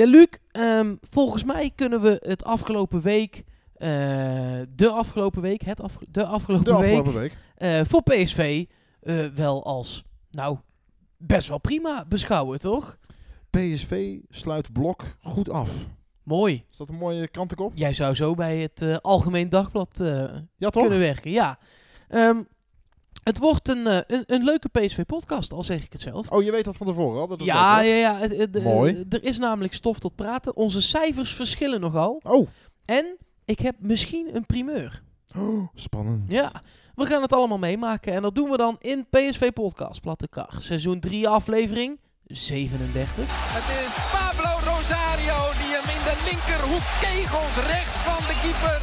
Ja, Luc, ehm, volgens mij kunnen we het afgelopen week, eh, de afgelopen week, het afge- de afgelopen De week, afgelopen week. eh, voor PSV eh, wel als, nou, best wel prima beschouwen, toch? PSV sluit blok goed af. Mooi. Is dat een mooie krantenkop? Jij zou zo bij het Algemeen Dagblad eh, Ja, toch? kunnen werken, ja. Ehm, het wordt een, eh, een, een leuke PSV-podcast, al zeg ik het zelf. Oh, je weet dat van tevoren al? dat het Ja, ja, ja. eh, Mooi. Er is namelijk stof tot praten. Onze cijfers verschillen nogal. Oh. En ik heb misschien een primeur. Oh, spannend. Ja, we gaan het allemaal meemaken. En dat doen we dan in PSV Podcast, Platte Kar. Seizoen 3 aflevering 37. Het is Pablo Rosario die hem in de linkerhoek kegelt rechts van de keeper.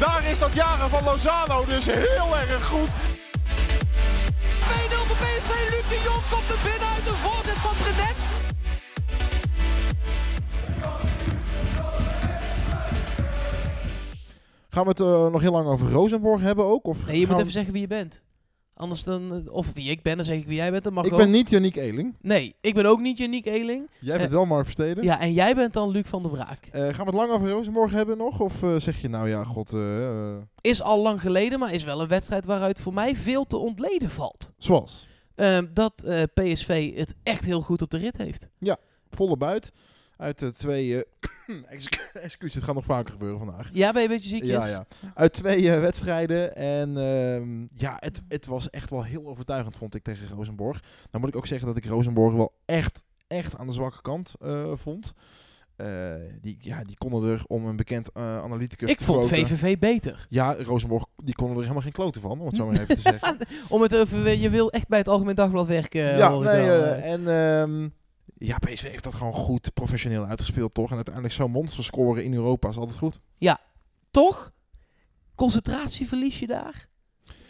Daar is dat jaren van Lozano dus heel erg goed. 2-0 voor PSV. Luc de Jong komt er binnen uit de voorzet van Brenet. Gaan we het eh, nog heel lang over Rosenborg hebben ook? Of Nee, je moet gaan even zeggen wie je bent. Anders dan, eh, of wie ik ben, dan zeg ik wie jij bent. Dat mag Ik ook. ben niet Janiek Eling. Nee, ik ben ook niet Janiek Eling. Jij bent Eh, wel Mark Versteden. Ja, en jij bent dan Luc van der Braak. Eh, gaan we het lang over Rosenborg hebben nog? Of zeg je nou ja, god, Is al lang geleden, maar is wel een wedstrijd waaruit voor mij veel te ontleden valt. zoals? Ehm, dat PSV het echt heel goed op de rit heeft. Volle buit. Uit de twee... excu- Excuus, het gaat nog vaker gebeuren vandaag. Ja, ben je een beetje ziekjes? Ja, ja. Uit twee wedstrijden. En ehm, ja, het, het was echt wel heel overtuigend, vond ik, tegen Rosenborg. Dan moet ik ook zeggen dat ik Rosenborg wel echt, echt aan de zwakke kant eh, vond. Eh, die, ja, die konden er, om een bekend eh, analyticus Ik te vond quoten- VVV beter. Ja, Rosenborg, die konden er helemaal geen kloten van, om het zo maar even te zeggen. Om het over, je wil echt bij het Algemeen Dagblad werken. ja, nee, en ehm, ja, PSV heeft dat gewoon goed professioneel uitgespeeld, toch? En uiteindelijk zo'n monster scoren in Europa is altijd goed. Toch? Concentratie verlies je daar?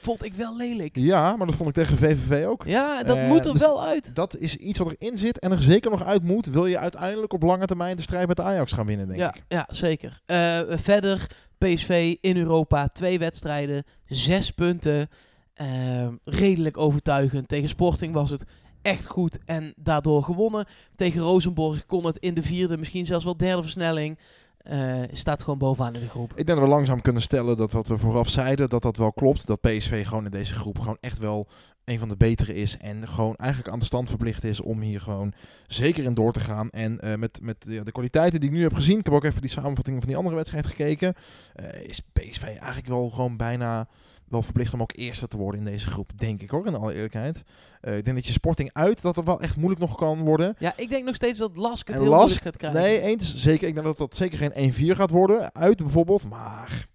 Vond ik wel lelijk. Ja, maar dat vond ik tegen VVV ook. Ja, dat Eh, moet er dus- wel uit. Dat is iets wat erin zit en er zeker nog uit moet. Wil je uiteindelijk op lange termijn de strijd met de Ajax gaan winnen, denk Ja, ik. ja, zeker. Eh, verder, PSV in Europa, twee wedstrijden, zes punten. Ehm, redelijk overtuigend. Tegen Sporting was het echt goed en daardoor gewonnen. Tegen Rosenborg kon het in de vierde, misschien zelfs wel derde versnelling. Eh, staat gewoon bovenaan in de groep. Ik denk dat we langzaam kunnen stellen dat wat we vooraf zeiden, dat dat wel klopt. Dat PSV gewoon in deze groep gewoon echt wel een van de betere is. En gewoon eigenlijk aan de stand verplicht is om hier gewoon zeker in door te gaan. En eh, met, met de, kwaliteiten die ik nu heb gezien, ik heb ook even die samenvatting van die andere wedstrijd gekeken, eh, is PSV eigenlijk wel gewoon bijna wel verplicht om ook eerste te worden in deze groep, denk ik hoor, in alle eerlijkheid. Eh, ik denk dat je Sporting uit, dat het wel echt moeilijk nog kan worden. Ja, ik denk nog steeds dat Lask het En heel Lask, moeilijk gaat krijgen. Nee, eens zeker. Ik denk dat dat zeker geen 1-4 gaat worden, uit bijvoorbeeld. Maar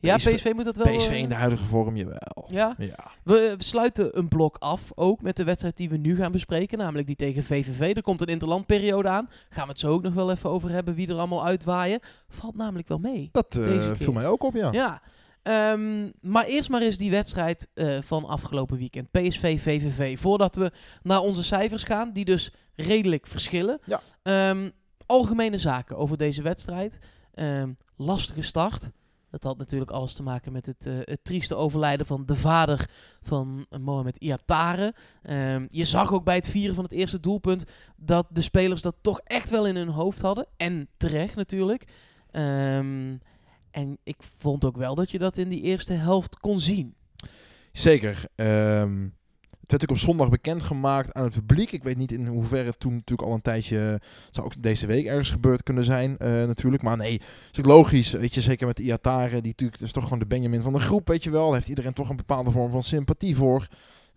ja, PSV PSV, moet dat wel... PSV eh, in de huidige vorm, jawel. Ja, Ja. we, we sluiten een blok af, ook met de wedstrijd die we nu gaan bespreken, namelijk die tegen VVV. Er komt een interlandperiode aan. Gaan we het zo ook nog wel even over hebben wie er allemaal uitwaaien. Valt namelijk wel mee. Dat eh, keer. viel mij ook op, ja. Ja. Ehm, maar eerst maar eens die wedstrijd eh, van afgelopen weekend. PSV-VVV. Voordat we naar onze cijfers gaan, die dus redelijk verschillen. Ja. Ehm, algemene zaken over deze wedstrijd. Ehm, lastige start. Dat had natuurlijk alles te maken met het, eh, het trieste overlijden van de vader van Mohamed Iatare. Je zag ook bij het vieren van het eerste doelpunt dat de spelers dat toch echt wel in hun hoofd hadden. En terecht natuurlijk. Ehm, en ik vond ook wel dat je dat in die eerste helft kon zien. Zeker. Het werd ook op zondag bekendgemaakt aan het publiek. Ik weet niet in hoeverre het toen natuurlijk al een tijdje... zou ook deze week ergens gebeurd kunnen zijn eh, natuurlijk. Maar nee, is ook logisch. Weet je, zeker met de Iatare. Die natuurlijk, is toch gewoon de Benjamin van de groep, weet je wel. Daar heeft iedereen toch een bepaalde vorm van sympathie voor.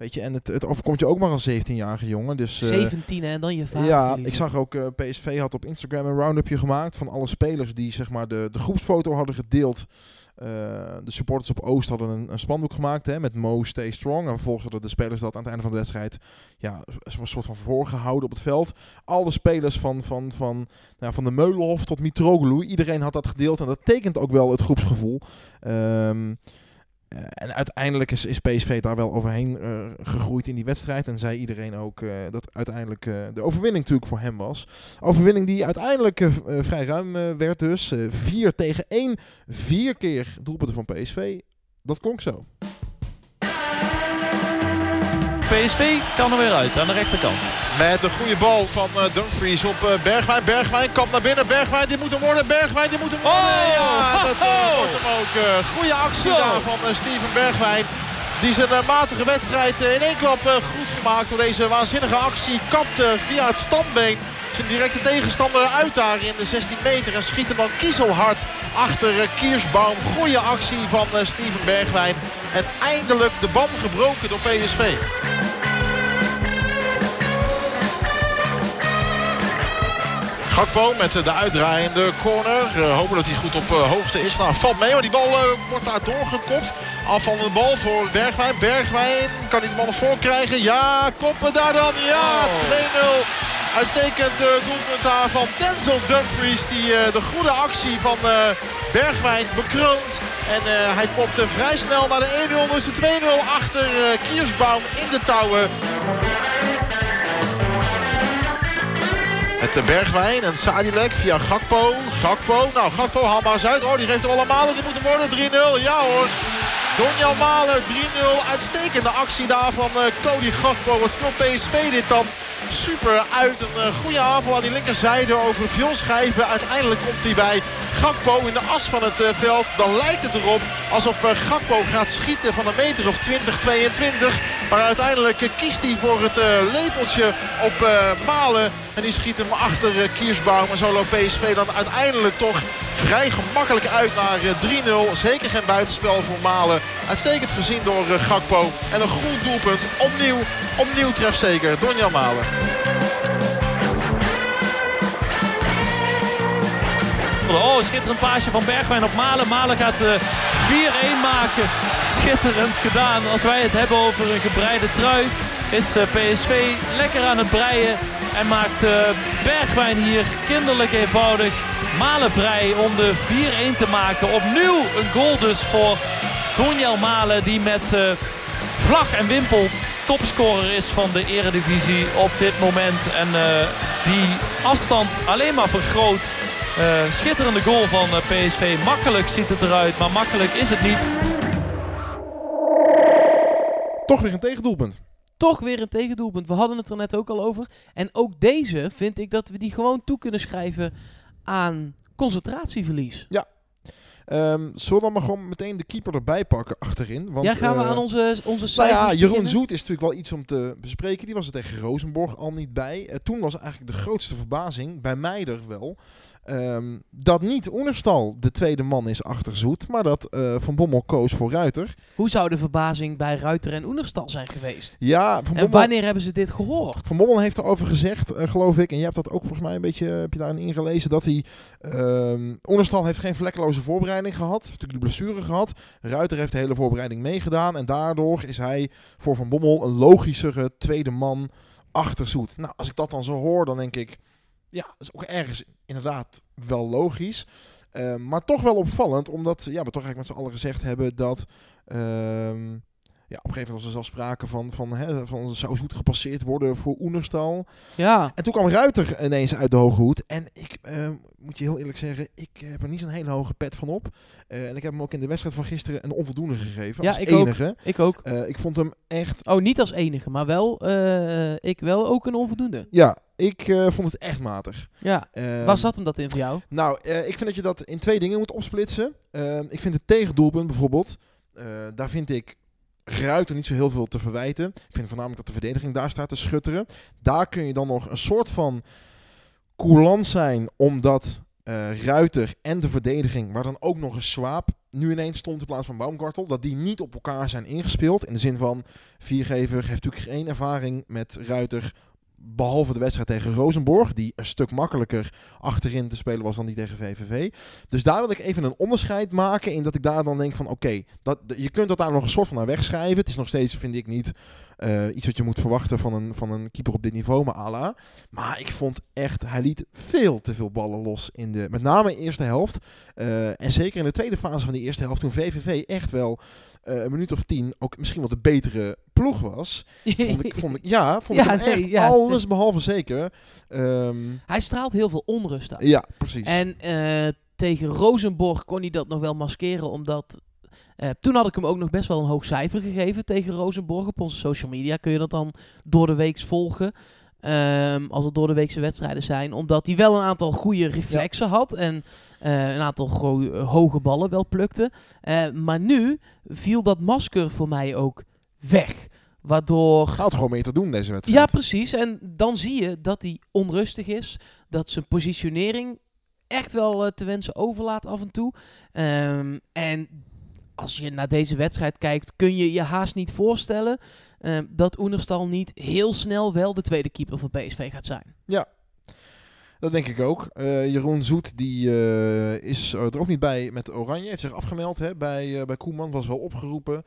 Weet je, en het, het overkomt je ook maar als 17-jarige jongen. Dus, eh, 17 en dan je vader Ja, verliezen. ik zag ook eh, PSV had op Instagram een round-upje gemaakt van alle spelers die zeg maar de, de groepsfoto hadden gedeeld. Eh, de supporters op Oost hadden een, een spandoek gemaakt hè, met Mo Stay Strong. En vervolgens hadden de spelers dat aan het einde van de wedstrijd ja, een soort van voorgehouden op het veld. Alle spelers van, van, van, nou, van de Meulenhof tot Mitroglou, iedereen had dat gedeeld. En dat tekent ook wel het groepsgevoel. Eh, eh, en uiteindelijk is, PSV daar wel overheen eh, gegroeid in die wedstrijd. En zei iedereen ook eh, dat uiteindelijk de overwinning natuurlijk voor hem was. Overwinning die uiteindelijk vrij ruim werd dus. 4 tegen 1. Vier keer doelpunten van PSV. Dat klonk zo. PSV kan er weer uit aan de rechterkant. Met de goede bal van uh, Dumfries op uh, Bergwijn. Bergwijn komt naar binnen. Bergwijn die moet hem worden. Bergwijn die moet hem worden. Oh! Ja, dat uh, Oh! wordt hem ook. goede actie Zo. daar van Steven Bergwijn. Die zijn matige wedstrijd in één klap goed gemaakt door deze waanzinnige actie. Kapt via het standbeen zijn directe tegenstander uit daar in de 16 meter. En schiet hem dan kiezelhard achter Kiersbaum. Goede actie van Steven Bergwijn. En eindelijk de band gebroken door PSV. Gakpo met de uitdraaiende corner. Uh, hopen dat hij goed op uh, hoogte is. Nou, valt mee, maar die bal wordt daar doorgekopt. Afvallende bal voor Bergwijn. Bergwijn kan hij de bal nog voor krijgen. Ja, koppen daar dan. Ja, 2-0. Uitstekend doelpunt daar van Denzel Dumfries. Die de goede actie van Bergwijn bekroont. En hij popt vrij snel naar de 1-0. Dus de 2-0 achter Kiersbaum in de touwen. Met Bergwijn en Sadilek via Gakpo. Gakpo, nou Gakpo haal maar uit. Oh, die geeft hem allemaal. Die moet worden 3-0. Ja hoor. Donjan Malen 3-0. Uitstekende actie daar van uh, Cody Gakpo. Wat speelt PSV dit dan? Super uit. Een uh, goede aanval aan die linkerzijde over veel schijven. Uiteindelijk komt hij bij Gakpo in de as van het uh, veld. Dan lijkt het erop alsof Gakpo gaat schieten van een meter of 20, 22. Maar uiteindelijk kiest hij voor het lepeltje op Malen. En die schiet hem achter Kiersbaum. En zo loopt PSV dan uiteindelijk toch vrij gemakkelijk uit naar 3-0. Zeker geen buitenspel voor Malen. Uitstekend gezien door Gakpo. En een goed doelpunt. Opnieuw, opnieuw trefzeker. Donjan Malen. Oh, schitterend paasje van Bergwijn op Malen. Malen gaat uh, 4-1 maken. Schitterend gedaan. Als wij het hebben over een gebreide trui, is uh, PSV lekker aan het breien. En maakt uh, Bergwijn hier kinderlijk eenvoudig Malen vrij om de 4-1 te maken. Opnieuw een goal dus voor Tonjel Malen die met uh, vlag en wimpel topscorer is van de eredivisie op dit moment. En die afstand alleen maar vergroot. Uh, schitterende goal van PSV. Makkelijk ziet het eruit, maar makkelijk is het niet. Toch weer een tegendoelpunt. Toch weer een tegendoelpunt. We hadden het er net ook al over. En ook deze vind ik dat we die gewoon toe kunnen schrijven aan concentratieverlies. Ja. Um, zullen we dan maar gewoon meteen de keeper erbij pakken achterin? Want, ja, gaan we uh, aan onze, onze Nou ja, cijfers Jeroen beginnen? Zoet is natuurlijk wel iets om te bespreken. Die was er tegen Rosenborg al niet bij. Uh, toen was eigenlijk de grootste verbazing, bij mij er wel, um, dat niet Oenerstal de tweede man is achter Zoet, maar dat uh, Van Bommel koos voor Ruiter. Hoe zou de verbazing bij Ruiter en Oenerstal zijn geweest? Ja, Van en Bommel, wanneer hebben ze dit gehoord? Van Bommel heeft erover gezegd, uh, geloof ik, en jij hebt dat ook volgens mij een beetje heb je daarin ingelezen, dat hij um, Oenerstal heeft geen vlekkeloze voorbereiding gehad, heeft natuurlijk de blessure gehad. Ruiter heeft de hele voorbereiding meegedaan en daardoor is hij voor Van Bommel een logischere tweede man achter Zoet. Nou, als ik dat dan zo hoor, dan denk ik, ja, dat is ook ergens inderdaad wel logisch. Uh, maar toch wel opvallend, omdat ja, we toch eigenlijk met z'n allen gezegd hebben dat... Uh, ja, op een gegeven moment was er zelfs sprake van, van, hè, van zou Zoet gepasseerd worden voor Oenerstal. Ja. En toen kwam Ruiter ineens uit de hoge hoed. En ik uh, moet je heel eerlijk zeggen, ik heb er niet zo'n hele hoge pet van op. Uh, en ik heb hem ook in de wedstrijd van gisteren een onvoldoende gegeven. Ja, als ik enige. ook. Ik ook. Uh, ik vond hem echt... Oh, niet als enige, maar wel, ik wel ook een onvoldoende. Ja, ik uh, vond het echt matig. Ja, Ehm, waar zat hem dat in voor jou? Nou, uh, ik vind dat je dat in twee dingen moet opsplitsen. Uh, ik vind het tegendoelpunt bijvoorbeeld, uh, daar vind ik Ruiter niet zo heel veel te verwijten. Ik vind voornamelijk dat de verdediging daar staat te schutteren. Daar kun je dan nog een soort van coulant zijn, omdat uh, Ruiter en de verdediging, waar dan ook nog een Swaap nu ineens stond in plaats van Baumgartel, dat die niet op elkaar zijn ingespeeld. In de zin van, Viergever heeft natuurlijk geen ervaring met Ruiter Behalve de wedstrijd tegen Rosenborg, die een stuk makkelijker achterin te spelen was dan die tegen VVV. Dus daar wil ik even een onderscheid maken in dat ik daar dan denk van oké, je kunt dat daar nog een soort van naar wegschrijven. Het is nog steeds, vind ik niet, uh, iets wat je moet verwachten van een, van een keeper op dit niveau, maar ala. Maar ik vond echt, hij liet veel te veel ballen los in de, met name in de eerste helft. Uh, en zeker in de tweede fase van de eerste helft, toen VVV echt wel uh, een minuut of tien ook misschien wat de betere ploeg was. vond ik, vond ik, ja, vond ja, ik hem nee, echt ja, alles behalve zeker. Um, hij straalt heel veel onrust uit. Ja, precies. En uh, tegen Rosenborg kon hij dat nog wel maskeren, omdat Eh, toen had ik hem ook nog best wel een hoog cijfer gegeven tegen Rosenborg. Op onze social media kun je dat dan door de week volgen. Ehm, als het door de weekse wedstrijden zijn. Omdat hij wel een aantal goede reflexen had. En eh, een aantal gro- hoge ballen wel plukte. Eh, maar nu viel dat masker voor mij ook weg. Waardoor Gaat gewoon meer te doen deze wedstrijd. ja, precies. En dan zie je dat hij onrustig is. Dat zijn positionering echt wel eh, te wensen overlaat af en toe. Ehm, en als je naar deze wedstrijd kijkt, kun je je haast niet voorstellen ehm, dat Oenerstal niet heel snel wel de tweede keeper van PSV gaat zijn. Dat denk ik ook. Eh, Jeroen Zoet die, eh, is er ook niet bij met Oranje. Heeft zich afgemeld hè, bij, eh, bij Koeman. Was wel opgeroepen.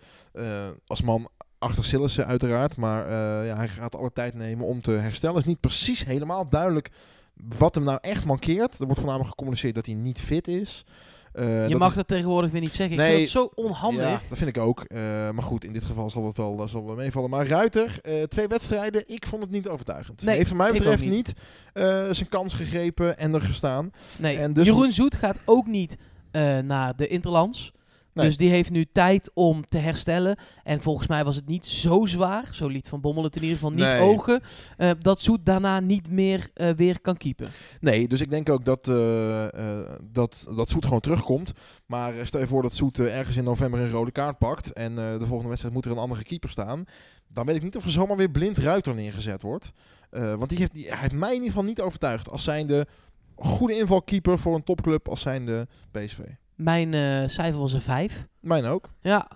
Als man achter Sillissen uiteraard. Maar ja, hij gaat alle tijd nemen om te herstellen. is niet precies helemaal duidelijk wat hem nou echt mankeert. Er wordt voornamelijk gecommuniceerd dat hij niet fit is. Eh, je dat mag is- dat tegenwoordig weer niet zeggen. Ik Nee, vind het zo onhandig. Ja, dat vind ik ook. Eh, maar goed, in dit geval zal het wel, zal wel meevallen. Maar Ruiter, eh, twee wedstrijden, ik vond het niet overtuigend. Nee, Heeft van mij ik betreft niet. niet eh, zijn kans gegrepen en er gestaan. Nee, En dus- Jeroen Zoet gaat ook niet eh, naar de Interlands. Nee. Dus die heeft nu tijd om te herstellen. En volgens mij was het niet zo zwaar, zo liet Van Bommel het in ieder geval niet Nee. ogen, eh, dat Zoet daarna niet meer eh, weer kan keepen. Nee, dus ik denk ook dat, eh, dat, dat Soet gewoon terugkomt. Maar stel je voor dat Soet eh, ergens in november een rode kaart pakt. En de volgende wedstrijd moet er een andere keeper staan. Dan weet ik niet of er zomaar weer blind Ruiter neergezet wordt. Want die heeft, die, hij heeft mij in ieder geval niet overtuigd. Als zijnde goede invalkeeper voor een topclub als zijnde PSV. Mijn eh, cijfer was een 5. Mijn ook. Ja,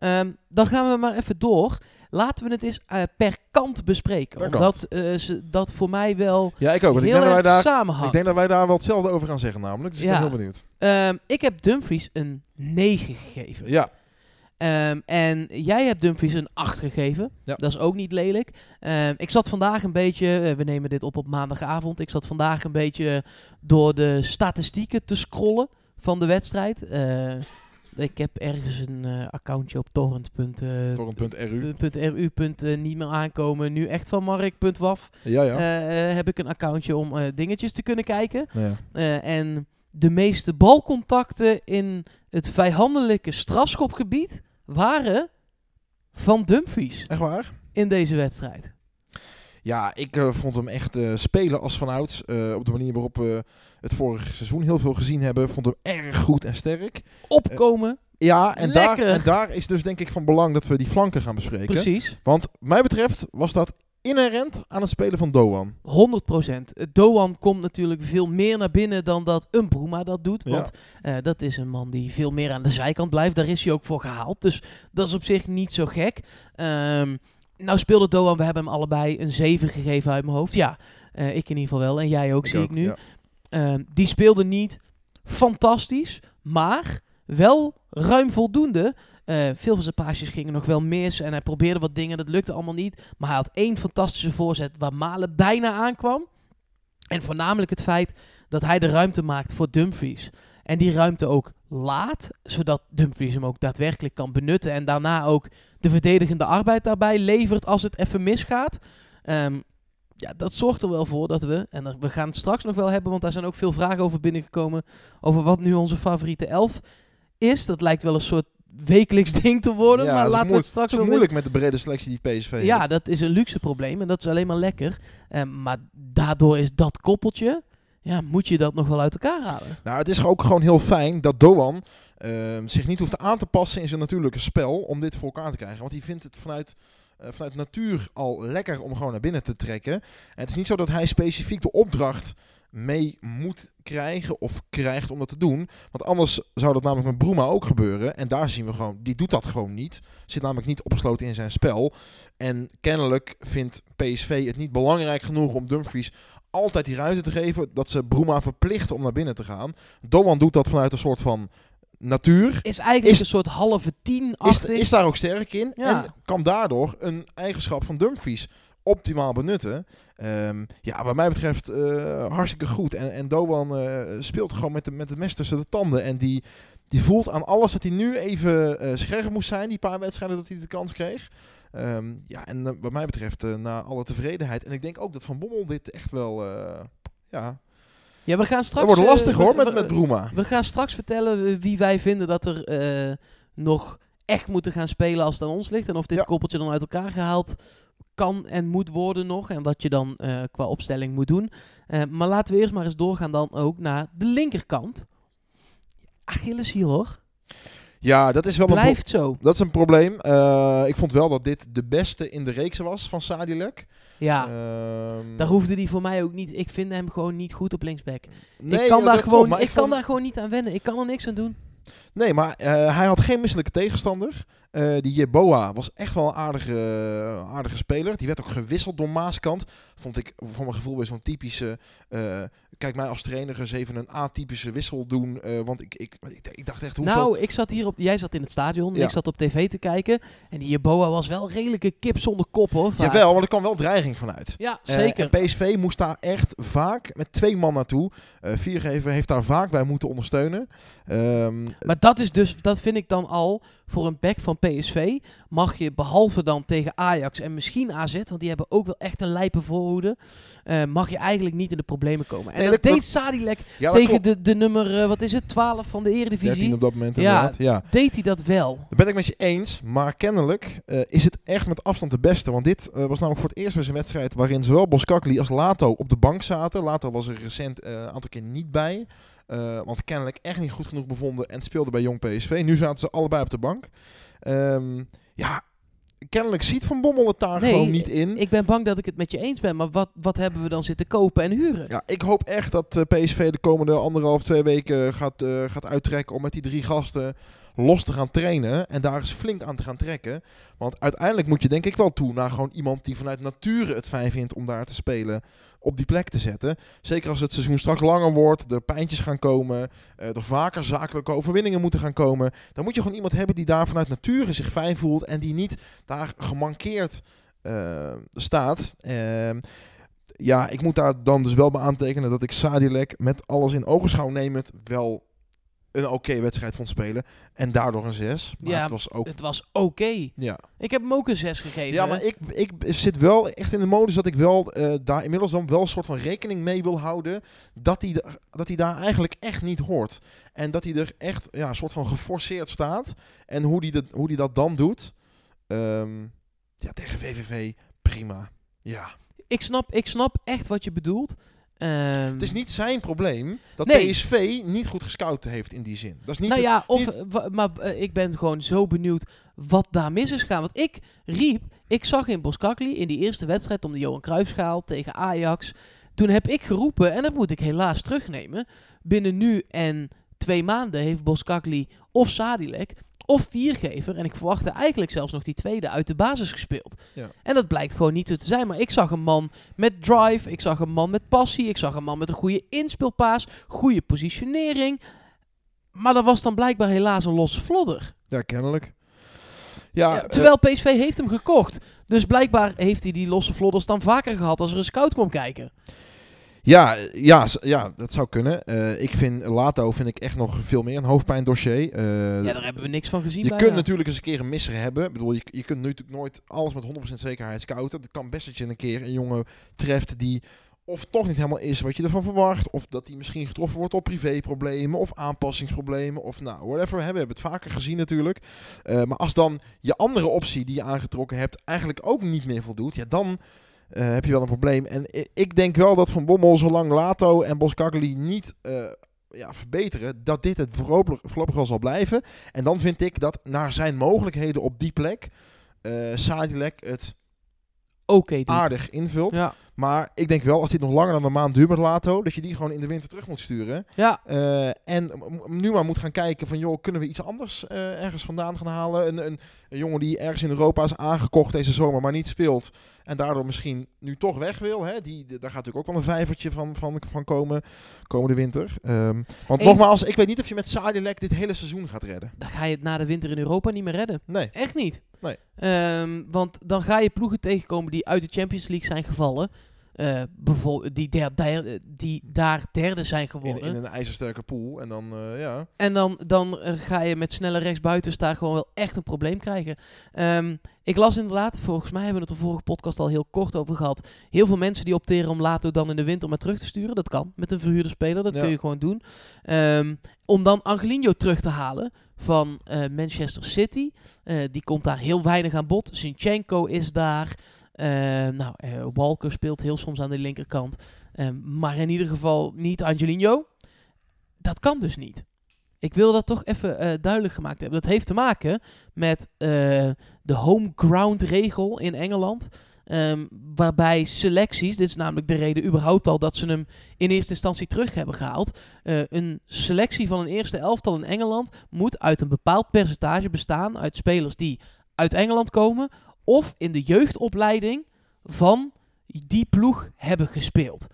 Ehm, dan gaan we maar even door. Laten we het eens eh, per kant bespreken. Per omdat eh, ze, dat voor mij wel Ja, ik ook. Want ik heel denk, dat wij erg daar, ik denk dat wij daar wel hetzelfde over gaan zeggen namelijk. Dus ik ben heel benieuwd. Ehm, ik heb Dumfries een 9 gegeven. Ja, Ehm, en jij hebt Dumfries een 8 gegeven. Ja. Dat is ook niet lelijk. Ik zat vandaag een beetje, we nemen dit op op maandagavond. Ik zat vandaag een beetje door de statistieken te scrollen van de wedstrijd. Eh, ik heb ergens een eh, accountje op torrent. eh, meer aankomen. Nu echt van Mark.waf. Ja, ja. Heb ik een accountje om dingetjes te kunnen kijken. ja. En de meeste balcontacten in het vijandelijke strafschopgebied waren van Dumfries Echt waar? in deze wedstrijd. Ja, ik eh, vond hem echt eh, spelen als vanouds. eh op de manier waarop we het vorige seizoen heel veel gezien hebben. Vond hem erg goed en sterk. Opkomen, Ja, en daar, en daar is dus denk ik van belang dat we die flanken gaan bespreken. precies. Want mij betreft was dat inherent aan het spelen van Doan. 100%. Eh, Doan komt natuurlijk veel meer naar binnen dan dat een Bruma dat doet. Ja. Want eh, dat is een man die veel meer aan de zijkant blijft. Daar is hij ook voor gehaald. Dus dat is op zich niet zo gek. Ehm, nou speelde Doan, we hebben hem allebei een 7 gegeven uit mijn hoofd. Ja, eh, ik in ieder geval wel. En jij ook, zie ik nu. Ja. Ehm, die speelde niet fantastisch, maar wel ruim voldoende. Eh, veel van zijn paasjes gingen nog wel mis en hij probeerde wat dingen, dat lukte allemaal niet. Maar hij had één fantastische voorzet waar Malen bijna aankwam. En voornamelijk het feit dat hij de ruimte maakt voor Dumfries. En die ruimte ook laat, zodat Dumfries hem ook daadwerkelijk kan benutten. En daarna ook de verdedigende arbeid daarbij levert als het even misgaat. Ehm, ja, dat zorgt er wel voor dat we, en we gaan het straks nog wel hebben, want daar zijn ook veel vragen over binnengekomen, over wat nu onze favoriete elf is. Dat lijkt wel een soort wekelijks ding te worden, Ja, maar laten we het straks Het is moeilijk met de brede selectie die PSV heeft. ja, dat is een luxe probleem en dat is alleen maar lekker. Ehm, maar daardoor is dat koppeltje, ja, moet je dat nog wel uit elkaar halen. Nou, het is ook gewoon heel fijn dat Doan ehm, zich niet hoeft aan te passen in zijn natuurlijke spel om dit voor elkaar te krijgen. Want hij vindt het vanuit, eh, vanuit natuur al lekker om gewoon naar binnen te trekken. En het is niet zo dat hij specifiek de opdracht mee moet krijgen of krijgt om dat te doen. Want anders zou dat namelijk met Bruma ook gebeuren. En daar zien we gewoon, die doet dat gewoon niet. Zit namelijk niet opgesloten in zijn spel. En kennelijk vindt PSV het niet belangrijk genoeg om Dumfries altijd die ruimte te geven. Dat ze Bruma verplichten om naar binnen te gaan. Doan doet dat vanuit een soort van natuur. Is eigenlijk Is- een soort halve tien Is, is daar ook sterk in. Ja. En kan daardoor een eigenschap van Dumfries optimaal benutten. Ehm, ja, wat mij betreft eh, hartstikke goed. En, en Doan eh, speelt gewoon met de, met de mes tussen de tanden. En die, die voelt aan alles dat hij nu even eh, scherp moest zijn. Die paar wedstrijden dat hij de kans kreeg. Ehm, ja, en wat mij betreft na alle tevredenheid. En ik denk ook dat Van Bommel dit echt wel... ja, ja, we gaan straks. dat wordt eh, lastig we- hoor met, met Bruma. We gaan straks vertellen eh, wie wij vinden dat er eh, nog echt moeten gaan spelen als het aan ons ligt. En of dit Ja. koppeltje dan uit elkaar gehaald kan en moet worden nog. En wat je dan eh, qua opstelling moet doen. Eh, maar laten we eerst maar eens doorgaan dan ook naar de linkerkant. Achilleshiel hoor. Ja, dat is wel een, Blijft zo. dat is een probleem. Eh, ik vond wel dat dit de beste in de reeks was van Sadilek. Ja, Ehm, daar hoefde hij voor mij ook niet. Ik vind hem gewoon niet goed op linksback. nee, ik kan, daar, gewoon, ik kan vond- daar gewoon niet aan wennen. Ik kan er niks aan doen. Nee, maar eh, hij had geen misselijke tegenstander. Eh, die Jeboa was echt wel een aardige, aardige speler. Die werd ook gewisseld door Maaskant. Vond ik voor mijn gevoel weer zo'n typische... eh, kijk, mij als trainer eens even een atypische wissel doen. eh, want ik, ik, ik, ik dacht echt, hoeveel... Nou, ik zat hier op. Jij zat in het stadion. Ja. Ik zat op tv te kijken. En die Jeboa was wel redelijke kip zonder kop hoor. vaak. Jawel, want er kwam wel dreiging vanuit. Ja, zeker. en PSV moest daar echt vaak met twee man naartoe. Viergever heeft daar vaak bij moeten ondersteunen. Ehm, Maar dat is dus, dat vind ik dan al voor een back van PSV. Mag je behalve dan tegen Ajax en misschien AZ, want die hebben ook wel echt een lijpe voorhoede. eh, mag je eigenlijk niet in de problemen komen. En Nee, dat, dat- deed Sadilek ja, tegen klopt. de, de nummer, eh, wat is het, 12 van de 13 Eredivisie. op dat moment inderdaad. Ja. Deed hij dat wel? Dat ben ik met je eens, maar kennelijk eh, is het echt met afstand de beste. Want dit was namelijk voor het eerst weer een wedstrijd waarin zowel Boskakli als Lato op de bank zaten. Lato was er recent een aantal keer niet bij. Eh, want kennelijk echt niet goed genoeg bevonden en speelde bij Jong PSV. Nu zaten ze allebei op de bank. Ehm, ja, kennelijk ziet Van Bommel het daar Nee, gewoon niet in. Ik ben bang dat ik het met je eens ben, maar wat, wat hebben we dan zitten kopen en huren? Ja, ik hoop echt dat eh, PSV de komende anderhalf, twee weken gaat, eh, gaat uittrekken om met die drie gasten los te gaan trainen en daar eens flink aan te gaan trekken. Want uiteindelijk moet je denk ik wel toe naar gewoon iemand die vanuit nature het fijn vindt om daar te spelen op die plek te zetten. Zeker als het seizoen straks langer wordt, er pijntjes gaan komen, eh, er vaker zakelijke overwinningen moeten gaan komen. Dan moet je gewoon iemand hebben die daar vanuit nature zich fijn voelt en die niet daar gemankeerd eh, staat. Ehm, ja, ik moet daar dan dus wel bij aantekenen dat ik Sadilek met alles in ogenschouw nemend wel een oké wedstrijd vond spelen. En daardoor een 6. Maar Ja, het was ook... Het was oké. Ja, Ik heb hem ook een 6 gegeven. ja maar ik, ik zit wel echt in de modus dat ik wel eh, daar inmiddels dan wel een soort van rekening mee wil houden. Dat hij, de- dat hij daar eigenlijk echt niet hoort. En dat hij er echt ja, een soort van geforceerd staat. En hoe hij, dat hoe die dat dan doet. ehm, ja, tegen VVV, prima. Ja. ik, snap, ik snap echt wat je bedoelt. Ehm, Het is niet zijn probleem dat Nee. PSV niet goed gescout heeft in die zin. Dat is niet nou ja, of, maar eh, ik ben gewoon zo benieuwd wat daar mis is gegaan. Want ik riep, ik zag in Boskakli in die eerste wedstrijd om de Johan Cruijffschaal tegen Ajax. Toen heb ik geroepen, en dat moet ik helaas terugnemen. Binnen nu en twee maanden heeft Boskakli of Sadilek of Viergever, en ik verwachtte eigenlijk zelfs nog die tweede, uit de basis gespeeld. Ja. En dat blijkt gewoon niet zo te zijn. Maar ik zag een man met drive, ik zag een man met passie, ik zag een man met een goede inspeelpaas, goede positionering. Maar dat was dan blijkbaar helaas een losse vlodder. Ja, kennelijk. Ja, Ja, eh, terwijl PSV heeft hem gekocht. Dus blijkbaar heeft hij die losse vlodders dan vaker gehad als er een scout kwam kijken. Ja, ja, ja, dat zou kunnen. Eh, ik vind Lato vind ik echt nog veel meer een hoofdpijndossier. Eh, Ja, daar hebben we niks van gezien je kunt natuurlijk eens een keer een misser hebben. Ik bedoel, je, je kunt nu natuurlijk nooit alles met 100% zekerheid scouten. Het kan best dat je een keer een jongen treft die of toch niet helemaal is wat je ervan verwacht. Of dat hij misschien getroffen wordt op privéproblemen of aanpassingsproblemen. Of nou, whatever. We hebben het vaker gezien natuurlijk. Eh, maar als dan je andere optie die je aangetrokken hebt eigenlijk ook niet meer voldoet. Ja, dan eh, heb je wel een probleem. En ik denk wel dat Van Bommel, zolang Lato en Boskakli niet... eh, ja, verbeteren, dat dit het voorlopig, voorlopig wel zal blijven. En dan vind ik dat naar zijn mogelijkheden op die plek eh Sadilek het Oké, doet. aardig invult. Ja, Maar ik denk wel, als dit nog langer dan een maand duurt met Lato, dat je die gewoon in de winter terug moet sturen. ja. Eh, en nu maar moet gaan kijken van, joh, kunnen we iets anders eh, ergens vandaan gaan halen? Een, een, een jongen die ergens in Europa is aangekocht deze zomer, maar niet speelt. En daardoor misschien nu toch weg wil. Hè? Die, daar gaat natuurlijk ook wel een vijvertje van, van, van komen komende winter. Ehm, want nogmaals, ik weet niet of je met Sadilek dit hele seizoen gaat redden. Dan ga je het na de winter in Europa niet meer redden. Nee. Echt niet. Nee. Ehm, want dan ga je ploegen tegenkomen die uit de Champions League zijn gevallen. Eh, die, der- der- die daar derde zijn geworden. in een ijzersterke pool. En dan, eh, ja. En dan, dan ga je met snelle rechtsbuitens daar gewoon wel echt een probleem krijgen. Ehm, ik las inderdaad, volgens mij hebben we het de vorige podcast al heel kort over gehad. Heel veel mensen die opteren om Lato dan in de winter maar terug te sturen. Dat kan met een verhuurde speler, dat Ja. kun je gewoon doen. Ehm, om dan Angelino terug te halen van eh, Manchester City. Die komt daar heel weinig aan bod. Zinchenko is daar. Eh, nou, eh, Walker speelt heel soms aan de linkerkant. Eh, maar in ieder geval niet Angelino. Dat kan dus niet. Ik wil dat toch even eh, duidelijk gemaakt hebben. Dat heeft te maken met eh, de home ground regel in Engeland. Ehm, waarbij selecties, dit is namelijk de reden überhaupt al dat ze hem in eerste instantie terug hebben gehaald. eh, een selectie van een eerste elftal in Engeland moet uit een bepaald percentage bestaan uit spelers die uit Engeland komen of in de jeugdopleiding van die ploeg hebben gespeeld.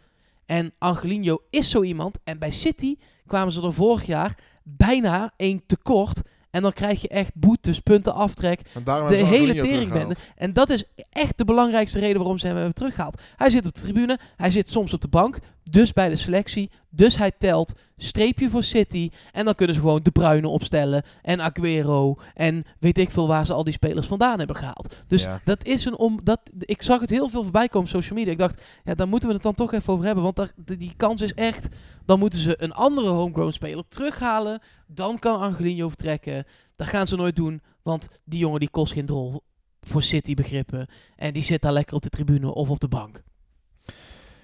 En Angelino is zo iemand. En bij City kwamen ze er vorig jaar bijna één tekort. En dan krijg je echt boetes, punten aftrek. De hele teringbende. En dat is echt de belangrijkste reden waarom ze hem hebben teruggehaald. Hij zit op de tribune, hij zit soms op de bank, dus bij de selectie. Dus hij telt, streepje voor City. En dan kunnen ze gewoon De Bruyne opstellen en Aguero en weet ik veel waar ze al die spelers vandaan hebben gehaald. Dus Ja. dat is een om... Dat, ik zag het heel veel voorbij komen op social media. Ik dacht, ja, daar moeten we het dan toch even over hebben. Want daar, die kans is echt... Dan moeten ze een andere homegrown speler terughalen. Dan kan Angelino vertrekken. Dat gaan ze nooit doen. Want die jongen die kost geen drol voor City begrippen. En die zit daar lekker op de tribune of op de bank.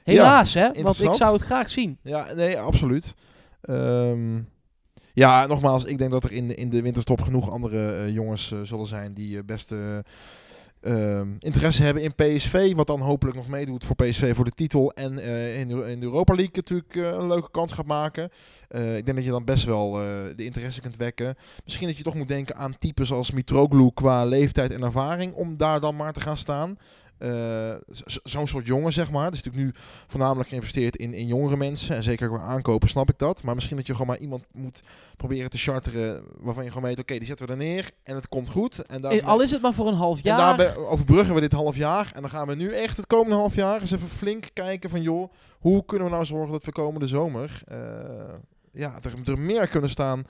Helaas, hè? Want ik zou het graag zien. Ja, nee, absoluut. Ehm, ja, nogmaals, ik denk dat er in de, in de winterstop genoeg andere eh, jongens eh, zullen zijn die eh, best eh, ehm, interesse hebben in PSV. Wat dan hopelijk nog meedoet voor PSV voor de titel. En eh, in, de, in de Europa League natuurlijk eh, een leuke kans gaat maken. Eh, ik denk dat je dan best wel de interesse kunt wekken. Misschien dat je toch moet denken aan types als Mitroglou qua leeftijd en ervaring. Om daar dan maar te gaan staan. Eh, Zo'n soort jongen, zeg maar. Het is natuurlijk nu voornamelijk geïnvesteerd in, in jongere mensen. En zeker qua aankopen snap ik dat. Maar misschien dat je gewoon maar iemand moet proberen te charteren. Waarvan je gewoon weet, oké, die zetten we er neer. En het komt goed. En, daar, Eh, Al is het maar voor een half en jaar. daarbij overbruggen we dit half jaar. En dan gaan we nu echt het komende half jaar eens even flink kijken van... joh, hoe kunnen we nou zorgen dat we komende zomer... eh, ja, er, er meer kunnen staan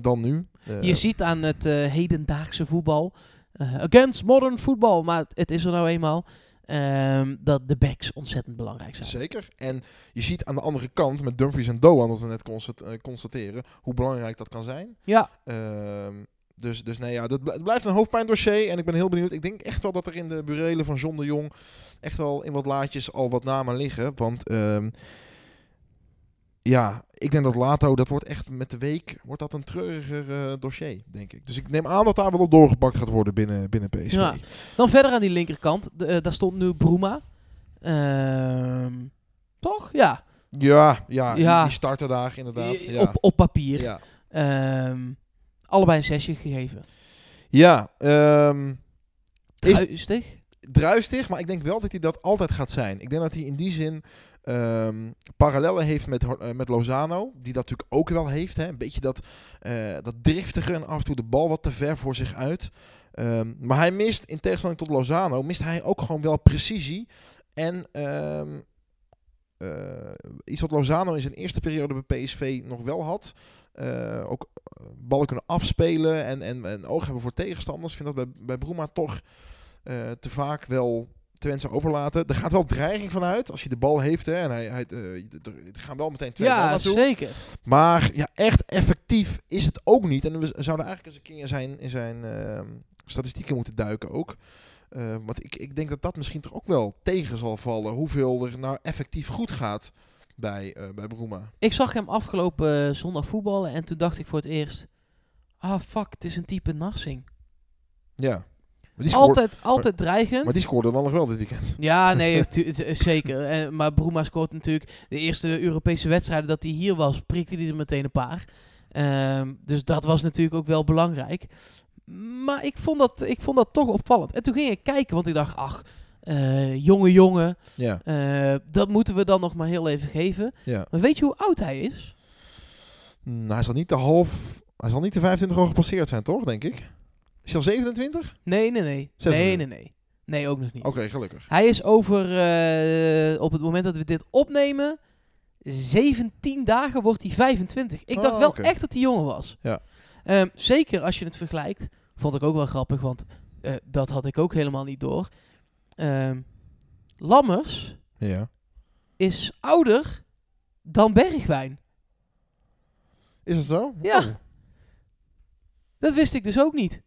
dan nu. Je ziet aan het hedendaagse voetbal. Eh, against modern football. Maar het, is er nou eenmaal. ehm, dat de backs ontzettend belangrijk zijn. Zeker. En je ziet aan de andere kant met Dumfries en Doan, wat we net constat- eh, constateren, hoe belangrijk dat kan zijn. Ja, Ehm, dus, dus nee, ja, dat bl- blijft een hoofdpijndossier. En ik ben heel benieuwd. Ik denk echt wel dat er in de burelen van John de Jong echt wel in wat laadjes al wat namen liggen. Want ehm, ja, ik denk dat Lato, dat wordt echt met de week, wordt dat een treuriger eh, dossier, denk ik. Dus ik neem aan dat daar wel op doorgepakt gaat worden binnen, binnen PSV. Ja. Dan verder aan die linkerkant. De, eh, daar stond nu Bruma. Ehm, toch? Ja. Ja, ja, Die, Ja. die starten daar inderdaad. Ja. Op, op papier. ja. Ehm, allebei een zesje gegeven. Ja, ehm, Is- Druistig. maar ik denk wel dat hij dat altijd gaat zijn. Ik denk dat hij in die zin ehm, parallellen heeft met, eh, met Lozano, die dat natuurlijk ook wel heeft. Hè? Een beetje dat, eh, dat driftige en af en toe de bal wat te ver voor zich uit. Ehm, maar hij mist, in tegenstelling tot Lozano, mist hij ook gewoon wel precisie. En ehm, eh, iets wat Lozano in zijn eerste periode bij PSV nog wel had. Ook ballen kunnen afspelen en, en, en oog hebben voor tegenstanders. Ik vind dat bij, bij Bruma toch eh, te vaak wel te wensen overlaten. Er gaat wel dreiging vanuit als hij de bal heeft. Hè, en hij, hij, eh, er gaan wel meteen twee ballen Ja, naartoe. zeker. Maar ja, echt effectief is het ook niet. En we zouden eigenlijk eens een keer in zijn, in zijn ehm, statistieken moeten duiken ook. Eh, want ik, ik denk dat dat misschien toch ook wel tegen zal vallen. Hoeveel er nou effectief goed gaat bij, bij Bruma. Ik zag hem afgelopen zondag voetballen en toen dacht ik voor het eerst... Ah, fuck, het is een type Narsing. Ja. Maar scoorde, Altijd, altijd dreigend. maar die scoorde dan nog wel dit weekend. Ja, nee, zeker. Eh, maar Bruma scoort natuurlijk de eerste Europese wedstrijden dat hij hier was, prikte hij er meteen een paar. Ehm, dus dat was natuurlijk ook wel belangrijk. Maar ik vond, dat, ik vond dat toch opvallend. En toen ging ik kijken, want ik dacht, ach, eh, jonge jongen, Ja, eh, dat moeten we dan nog maar heel even geven. ja. Maar weet je hoe oud hij is? Nou, hij zal niet de half... Hij zal niet de 25 al gepasseerd zijn, toch? Denk ik. Is hij al 27? Nee, nee, nee. Nee, nee, nee. Nee, ook nog niet. Oké, gelukkig. Hij is over, eh, op het moment dat we dit opnemen, 17 dagen wordt hij 25. Ik Oh, dacht wel echt dat hij jonger was. Ja. Ehm, zeker als je het vergelijkt, vond ik ook wel grappig, want eh, dat had ik ook helemaal niet door. Ehm, Lammers Ja. is ouder dan Bergwijn. Is het zo? Ja. Oh. Dat wist ik dus ook niet.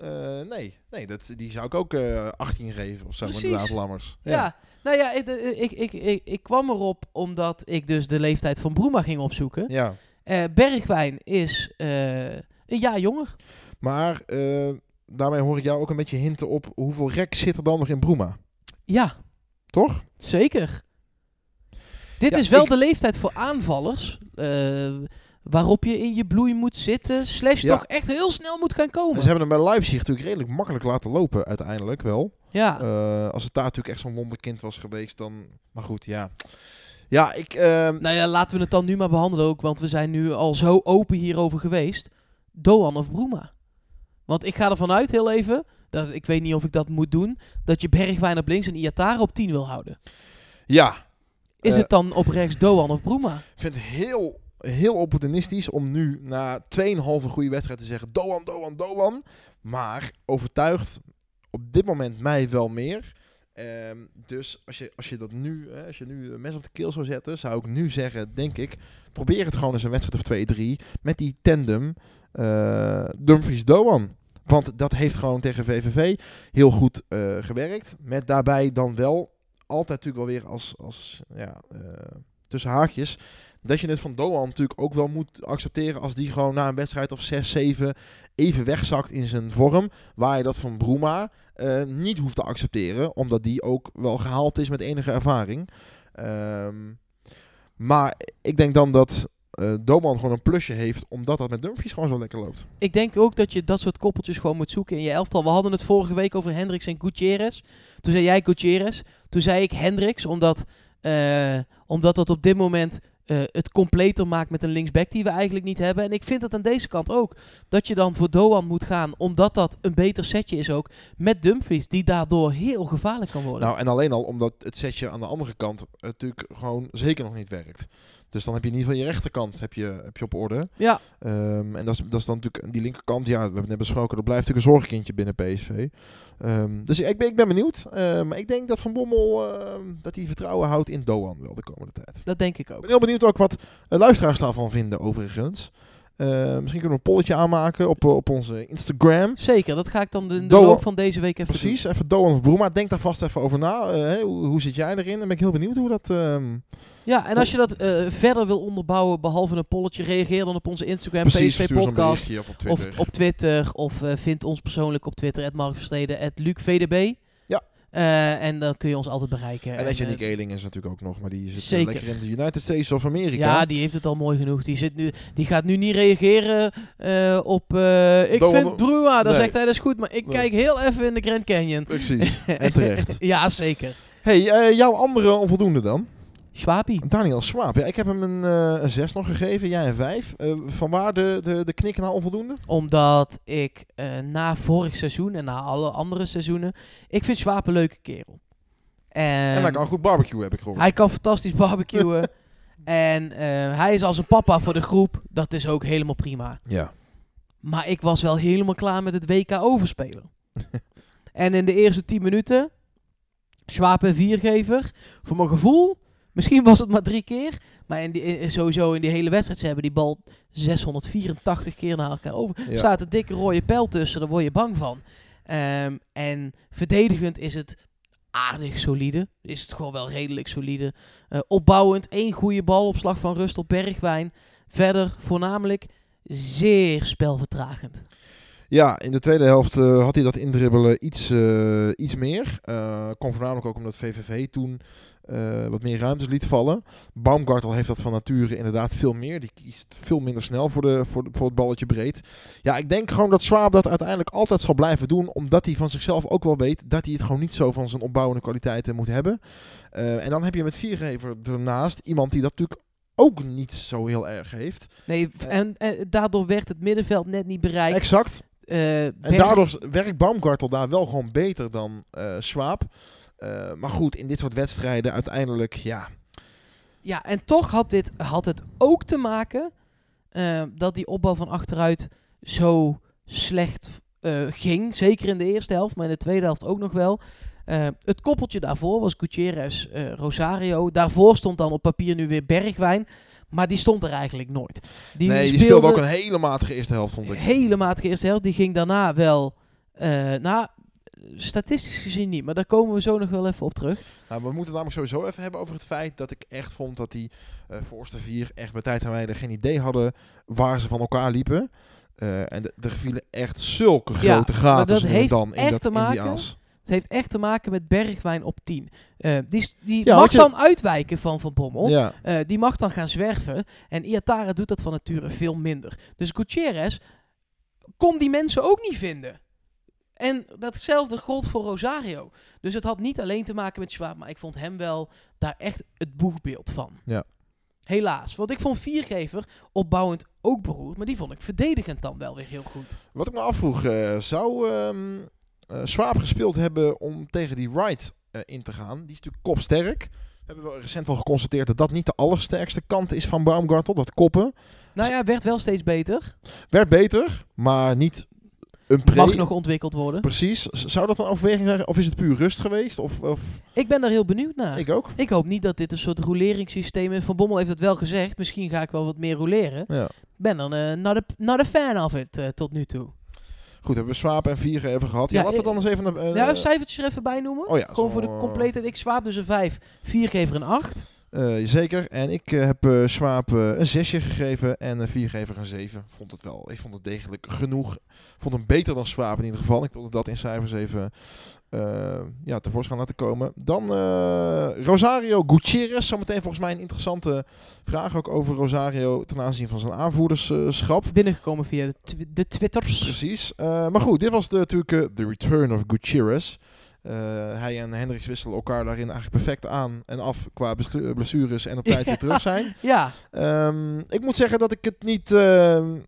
Eh, nee, nee dat, die zou ik ook eh 18 geven of zo, Precies. Lammers. Ja, nou ja, ik, ik, ik, ik, ik kwam erop omdat ik dus de leeftijd van Broema ging opzoeken. ja. Eh, Bergwijn is eh, een jaar jonger. Maar eh, daarmee hoor ik jou ook een beetje hinten op hoeveel rek zit er dan nog in Broema. Ja, Toch? zeker. Dit Ja, is wel ik- de leeftijd voor aanvallers. Waarop je in je bloei moet zitten. Slash Ja. toch echt heel snel moet gaan komen. En ze hebben hem bij Leipzig natuurlijk redelijk makkelijk laten lopen uiteindelijk wel. Ja, Eh, als het daar natuurlijk echt zo'n wonderkind was geweest, dan... Maar goed, ja. Ja, ik... ehm, nou ja, laten we het dan nu maar behandelen ook. Want we zijn nu al zo open hierover geweest. Doan of Broema? Want ik ga ervan uit, heel even... Dat, ik weet niet of ik dat moet doen. Dat je Bergwijn op links en Iatara op 10 wil houden. ja, Is Eh, het dan op rechts Doan of Broema? ik vind het heel, heel opportunistisch om nu na 2,5 goede wedstrijd te zeggen... Doan, Doan, Doan. Maar overtuigt op dit moment mij wel meer. Ehm, dus als je, als je dat nu, hè, als je nu een mes op de keel zou zetten, zou ik nu zeggen, denk ik, probeer het gewoon eens een wedstrijd of 2-3 met die tandem eh Dumfries-Doan. Want dat heeft gewoon tegen VVV heel goed eh, gewerkt. Met daarbij dan wel altijd natuurlijk wel weer als, als ja, eh, tussen haakjes. Dat je het van Doan natuurlijk ook wel moet accepteren als die gewoon na een wedstrijd of 6, 7 even wegzakt in zijn vorm. Waar je dat van Bruma eh, niet hoeft te accepteren. Omdat die ook wel gehaald is met enige ervaring. Ehm, maar ik denk dan dat eh Doman gewoon een plusje heeft. Omdat dat met Dumfries gewoon zo lekker loopt. Ik denk ook dat je dat soort koppeltjes gewoon moet zoeken in je elftal. We hadden het vorige week over Hendricks en Gutierrez. Toen zei jij Gutierrez. Toen zei ik Hendricks, omdat, eh, omdat dat op dit moment eh, het completer maakt met een linksback die we eigenlijk niet hebben. En ik vind het aan deze kant ook. Dat je dan voor Doan moet gaan, omdat dat een beter setje is ook. Met Dumfries, die daardoor heel gevaarlijk kan worden. Nou, en alleen al omdat het setje aan de andere kant natuurlijk gewoon zeker nog niet werkt. Dus dan heb je in ieder geval je rechterkant heb je, heb je op orde. ja, Ehm, en dat is, dat is dan natuurlijk die linkerkant. Ja, we hebben het net besproken. Dat blijft natuurlijk een zorgkindje binnen PSV. Ehm, dus ik ben, ik ben benieuwd. Ehm, maar ik denk dat Van Bommel dat hij vertrouwen houdt in Doan wel de komende tijd. dat denk ik Ik ook. ben heel benieuwd ook wat eh, luisteraars daarvan vinden overigens. Eh, misschien kunnen we een polletje aanmaken op, eh, op onze Instagram. Zeker, dat ga ik dan in de Doan- loop van deze week even Precies, even Doan of Broema. Denk daar vast even over na. Eh, hoe, hoe zit jij erin? Dan ben ik heel benieuwd hoe dat... ehm. Ja, en als je dat verder wil onderbouwen, behalve een polletje, reageer dan op onze Instagram, precies, PSV stuur zo'n Podcast. Of op Twitter. Of op Twitter. Of vind ons persoonlijk op Twitter. Het Mark Versteden. Luc VDB. Eh, en dan kun je ons altijd bereiken. en eh, Nick Eling is natuurlijk ook nog, maar die zit eh, Zeker. lekker in de United States of Amerika. ja, die heeft het al mooi genoeg. Die, zit nu, die gaat nu niet reageren eh, op... ik vind Brua, dan Nee. zegt hij dat is goed. Maar ik Nee. kijk heel even in de Grand Canyon. Precies, en terecht. ja, zeker. hey, jouw andere onvoldoende dan? Daniel Swaap. Ja, ik heb hem een, eh een 6 nog gegeven, jij een 5. van waar de, de, de knik naar onvoldoende? Omdat ik eh, na vorig seizoen en na alle andere seizoenen... Ik vind Schwab een leuke kerel. En, en hij kan goed barbecue, heb ik gehoord. Hij kan fantastisch barbecuen. en eh, hij is als een papa voor de groep. Dat is ook helemaal prima. Ja. Maar ik was wel helemaal klaar met het WK overspelen. en in de eerste 10 minuten, Schwab een viergever. Voor mijn gevoel, misschien was het maar drie keer. Maar in die, in- sowieso in die hele wedstrijd, ze hebben die bal 684 keer naar elkaar over. Ja. Er staat een dikke rode pijl tussen, daar word je bang van. Ehm, en verdedigend is het aardig solide. Is het gewoon wel redelijk solide. Eh, opbouwend, één goede balopslag van Rust op Bergwijn. Verder voornamelijk zeer spelvertragend. Ja, in de tweede helft eh, had hij dat indribbelen iets, eh, iets meer. Eh kon voornamelijk ook omdat VVV toen eh, wat meer ruimtes liet vallen. Baumgartel heeft dat van nature inderdaad veel meer. Die kiest veel minder snel voor, de, voor, de, voor het balletje breed. Ja, ik denk gewoon dat Schwab dat uiteindelijk altijd zal blijven doen. Omdat hij van zichzelf ook wel weet dat hij het gewoon niet zo van zijn opbouwende kwaliteiten moet hebben. Eh, en dan heb je met Viergever ernaast iemand die dat natuurlijk ook niet zo heel erg heeft. Nee, v- en, en daardoor werd het middenveld net niet bereikt. Exact. Eh, En daardoor werkt Baumgartel daar wel gewoon beter dan eh Schwab. Eh, maar goed, in dit soort wedstrijden uiteindelijk, ja. Ja, en toch had, dit, had het ook te maken eh, dat die opbouw van achteruit zo slecht eh, ging. Zeker in de eerste helft, maar in de tweede helft ook nog wel. Het koppeltje daarvoor was Gutierrez Rosario. Daarvoor stond dan op papier nu weer Bergwijn. Maar die stond er eigenlijk nooit. Die, nee, die speelde ook een hele matige eerste helft, vond ik. hele matige eerste helft. Die ging daarna wel... nou, statistisch gezien niet. Maar daar komen we zo nog wel even op terug. Nou, we moeten het namelijk sowieso even hebben over het feit dat ik echt vond dat die eh voorste vier echt bij tijd en wijle geen idee hadden waar ze van elkaar liepen. Eh, en de- er vielen echt zulke grote gaten dat heeft dan in, dat, te in die as. Het heeft echt te maken met Bergwijn op 10. Eh, die die Ja, mag je- dan uitwijken van Van Bommel. Ja. Die mag dan gaan zwerven. En Iatara doet dat van nature veel minder. Dus Gutierrez kon die mensen ook niet vinden. En datzelfde gold voor Rosario. Dus het had niet alleen te maken met Schwab, maar ik vond hem wel daar echt het boegbeeld van. Ja. Helaas. Want ik vond Viergever opbouwend ook beroerd, maar die vond ik verdedigend dan wel weer heel goed. Wat ik me afvroeg, eh, zou eh, Swaap gespeeld hebben om tegen die Wright eh, in te gaan? Die is natuurlijk kopsterk. We hebben wel recent wel geconstateerd dat dat niet de allersterkste kant is van Baumgartel, dat koppen. Nou ja, werd wel steeds beter. Werd beter, maar niet een pre... Mag nog ontwikkeld worden. Precies. Zou dat een overweging zijn? Of is het puur rust geweest? Of, of... Ik ben daar heel benieuwd naar. Ik ook. Ik hoop niet dat dit een soort roleringssysteem is. Van Bommel heeft het wel gezegd. Misschien ga ik wel wat meer roleren. Ja. Ben dan eh not, a, not a fan of it eh, tot nu toe. Goed, hebben we Swaap en Vieren even gehad. Ja, Ja, laten we dan eens even... eh, ja, cijfertjes er even bij noemen. Oh ja, Gewoon voor de zo, compleetheid. Ik zwaap dus een 5. Viergever een 8. Eh, zeker. En ik eh, heb eh Swaap een zesje gegeven en een viergever een zeven. Vond het wel. Ik vond het degelijk genoeg. Vond hem beter dan Swaap in ieder geval. Ik wilde dat in cijfers even ja, tevoorschijn laten komen. Dan Rosario Gutierrez. Zometeen volgens mij een interessante vraag ook over Rosario ten aanzien van zijn aanvoerderschap. Binnengekomen via de, tw- de Twitters. Precies. Maar goed, dit was de, natuurlijk de return of Gutierrez. Eh, hij en Hendricks wisselen elkaar daarin eigenlijk perfect aan en af qua blessures en op tijd weer terug zijn. Ja, Ehm, ik moet zeggen dat ik het niet ehm,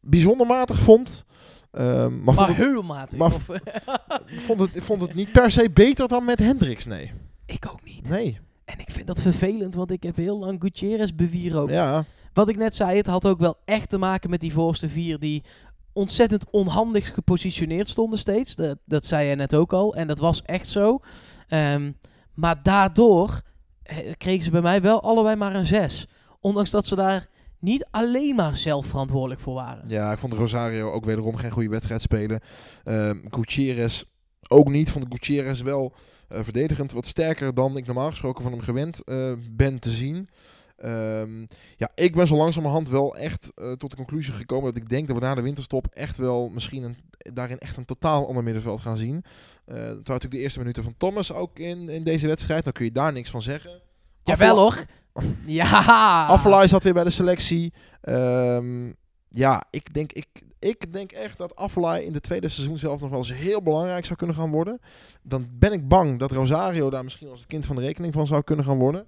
bijzonder matig vond. Ehm, maar maar heel matig. maar- vond, het, vond het niet per se beter dan met Hendricks, nee. ik ook niet. Nee, En ik vind dat vervelend, want ik heb heel lang Gutierrez bewierookt. ja. Wat ik net zei, het had ook wel echt te maken met die voorste vier die ontzettend onhandig gepositioneerd stonden steeds. Dat, dat zei jij net ook al. En dat was echt zo. Ehm, maar daardoor eh, kregen ze bij mij wel allebei maar een zes. Ondanks dat ze daar niet alleen maar zelf verantwoordelijk voor waren. Ja, ik vond Rosario ook wederom geen goede wedstrijd spelen. Ehm Gutierrez ook niet. Vond Gutierrez wel eh, verdedigend wat sterker dan ik normaal gesproken van hem gewend eh, ben te zien. Ehm, ja, ik ben zo langzamerhand wel echt eh, tot de conclusie gekomen dat ik denk dat we na de winterstop echt wel misschien een, daarin echt een totaal ander middenveld gaan zien. Eh het waren natuurlijk de eerste minuten van Thomas ook in, in deze wedstrijd. Dan kun je daar niks van zeggen. Jawel hoor. Ja. Affelay zat weer bij de selectie. Ehm, ja, ik denk, ik, ik denk echt dat Affelay in de tweede seizoen zelf nog wel eens heel belangrijk zou kunnen gaan worden. Dan ben ik bang dat Rosario daar misschien als het kind van de rekening van zou kunnen gaan worden.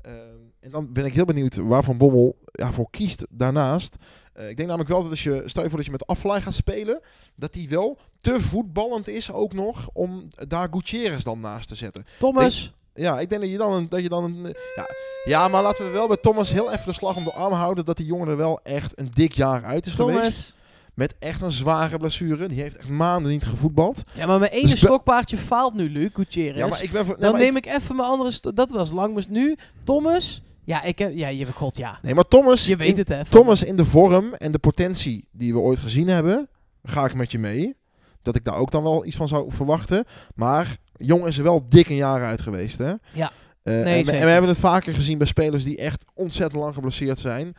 Ehm, en dan ben ik heel benieuwd waar Van Bommel ja, voor kiest daarnaast. Eh, ik denk namelijk wel dat als je, stel je voor dat je met Affelay gaat spelen, dat die wel te voetballend is ook nog om daar Gutierrez dan naast te zetten. Thomas. Ja, ik denk dat je dan een. Dat je dan een ja. ja, maar laten we wel bij Thomas heel even de slag om de arm houden. Dat die jongen er wel echt een dik jaar uit is geweest. Thomas. Met echt een zware blessure. Die heeft echt maanden niet gevoetbald. Ja, maar mijn ene Dus ben- stokpaardje faalt nu, Luc Gutierrez. Ja, maar ik ben. voor- nee, Dan neem ik even mijn andere... Dat was lang, maar nu Thomas. Ja, ik heb... Ja, je god, ja. nee, maar Thomas. Je weet in, het, hè. Thomas in de vorm en de potentie die we ooit gezien hebben. Ga ik met je mee. Dat ik daar ook dan wel iets van zou verwachten. Maar jong is er wel dik een jaar uit geweest, hè? Ja. Eh, Nee, en, we, en we hebben het vaker gezien bij spelers die echt ontzettend lang geblesseerd zijn.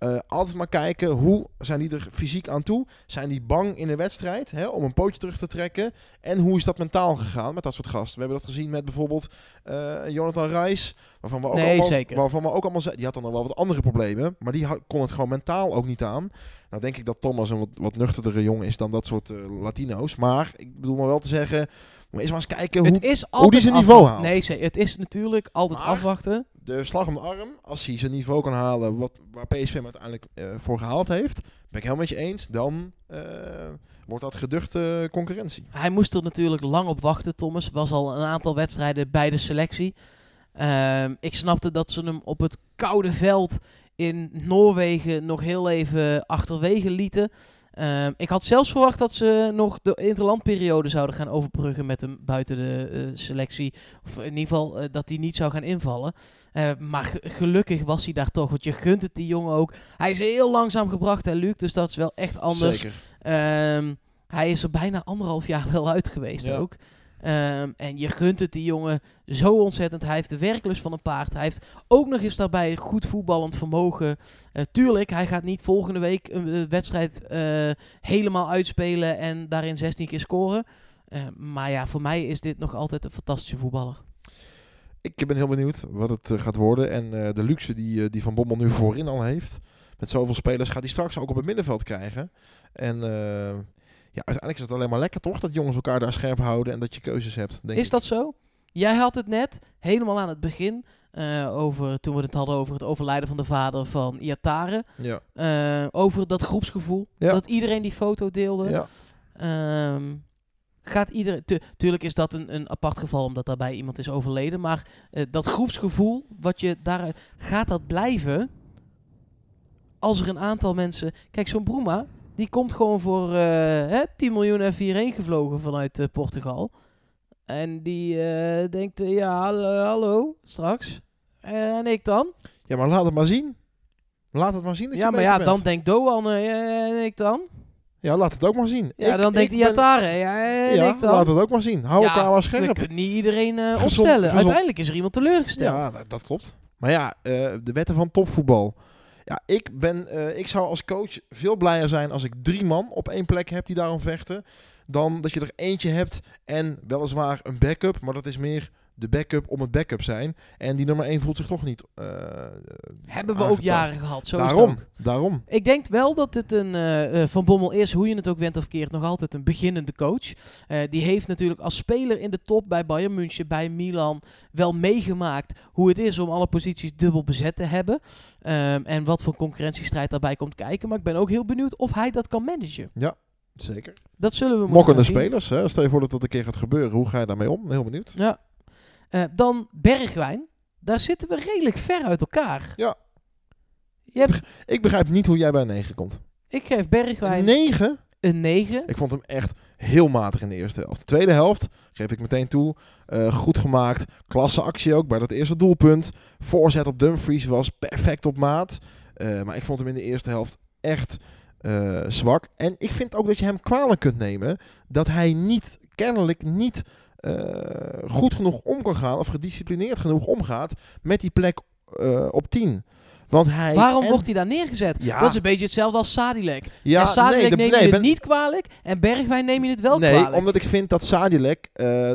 Eh, altijd maar kijken, hoe zijn die er fysiek aan toe? Zijn die bang in een wedstrijd hè, om een pootje terug te trekken? En hoe is dat mentaal gegaan met dat soort gasten? We hebben dat gezien met bijvoorbeeld eh, Jonathan Reis. Waarvan we ook Nee, allemaal, zeker. Waarvan we ook allemaal die had dan wel wat andere problemen. Maar die kon het gewoon mentaal ook niet aan. Nou denk ik dat Thomas een wat, wat nuchterdere jongen is dan dat soort eh, Latino's. Maar ik bedoel maar wel te zeggen, moet eens maar eens kijken hoe Het is altijd die zijn niveau afwachten. haalt. Nee, het is natuurlijk altijd Maar- afwachten. De slag om de arm, als hij zijn niveau kan halen wat, waar PSV hem uiteindelijk eh, voor gehaald heeft, ben ik helemaal met je eens, dan eh, wordt dat geduchte concurrentie. Hij moest er natuurlijk lang op wachten, Thomas. Was al een aantal wedstrijden bij de selectie. Ehm, ik snapte dat ze hem op het koude veld in Noorwegen nog heel even achterwege lieten. Ehm, ik had zelfs verwacht dat ze nog de interlandperiode zouden gaan overbruggen met hem buiten de eh, selectie. Of in ieder geval eh, dat hij niet zou gaan invallen. Eh, maar ge- gelukkig was hij daar toch. Want je gunt het die jongen ook. Hij is heel langzaam gebracht, hè, Luc. Dus dat is wel echt anders. Zeker. Ehm, hij is er bijna anderhalf jaar wel uit geweest Ja. ook. Ehm, en je gunt het die jongen zo ontzettend. Hij heeft de werklust van een paard. Hij heeft ook nog eens daarbij goed voetballend vermogen. Eh, tuurlijk, hij gaat niet volgende week een eh, wedstrijd eh, helemaal uitspelen en daarin 16 keer scoren. Eh, maar ja, voor mij is dit nog altijd een fantastische voetballer. Ik ben heel benieuwd wat het gaat worden. En de luxe die, die Van Bommel nu voorin al heeft. Met zoveel spelers gaat hij straks ook op het middenveld krijgen. En ja, uiteindelijk is het alleen maar lekker toch? Dat jongens elkaar daar scherp houden en dat je keuzes hebt. Denk is ik. dat zo? Jij had het net helemaal aan het begin eh, over toen we het hadden over het overlijden van de vader van Iatare. Ja. Eh, over dat groepsgevoel. Ja. Dat iedereen die foto deelde. ja. Ehm, gaat iedereen. tu- tuurlijk is dat een, een apart geval omdat daarbij iemand is overleden. Maar eh, dat groepsgevoel, wat je daaruit. Gaat dat blijven? Als er een aantal mensen. Kijk, zo'n Bruma. Die komt gewoon voor eh, hè, 10 miljoen en 4 gevlogen vanuit eh, Portugal. En die eh, denkt, ja, hallo, hallo, straks. En ik dan? ja, maar laat het maar zien. Laat het maar zien dat Ja, je maar ja, bent. dan denkt Doan, en ik dan? Ja, laat het ook maar zien. Ja, Ik- dan denkt hij Iatare. Ja, en Ja, ik dan? laat het ook maar zien. Hou Ja, elkaar maar We scherp. kunnen niet iedereen Gezond- opstellen. gezond- Uiteindelijk is er iemand teleurgesteld. Ja, dat, dat klopt. Maar ja, de wetten van topvoetbal. Ja, ik, ben, eh, ik zou als coach veel blijer zijn als ik drie man op één plek heb die daarom vechten. Dan dat je er eentje hebt en weliswaar een backup. Maar dat is meer de backup om het backup zijn. En die nummer één voelt zich toch niet eh, Hebben we ook jaren gehad. Zo Daarom, daarom. Ik denk wel dat het een eh, eh, Van Bommel is, hoe je het ook went of keert, nog altijd een beginnende coach. Die heeft natuurlijk als speler in de top bij Bayern München, bij Milan, wel meegemaakt hoe het is om alle posities dubbel bezet te hebben. Ehm, en wat voor concurrentiestrijd daarbij komt kijken. Maar ik ben ook heel benieuwd of hij dat kan managen. Zeker. Dat zullen we Mokkende spelers. Hè? Stel je voor dat dat een keer gaat gebeuren. Hoe ga je daarmee om? Heel benieuwd. Ja. Eh, dan Bergwijn. Daar zitten we redelijk ver uit elkaar. Ja. Je hebt, Ik begrijp niet hoe jij bij een 9 komt. ik geef Bergwijn 9? een 9. Ik vond hem echt heel matig in de eerste helft. De tweede helft, geef ik meteen toe, eh, goed gemaakt. Klasse actie ook bij dat eerste doelpunt. Voorzet op Dumfries was perfect op maat. Eh, maar ik vond hem in de eerste helft echt zwak. En ik vind ook dat je hem kwalijk kunt nemen dat hij niet, kennelijk niet goed genoeg om kan gaan of gedisciplineerd genoeg omgaat met die plek eh, op 10. Want hij Waarom en- wordt hij daar neergezet? Ja. Dat is een beetje hetzelfde als Sadilek. ja, en Sadilek de- neem je nee, het ben- niet kwalijk en Bergwijn neem je het wel nee, kwalijk. omdat ik vind dat Sadilek, eh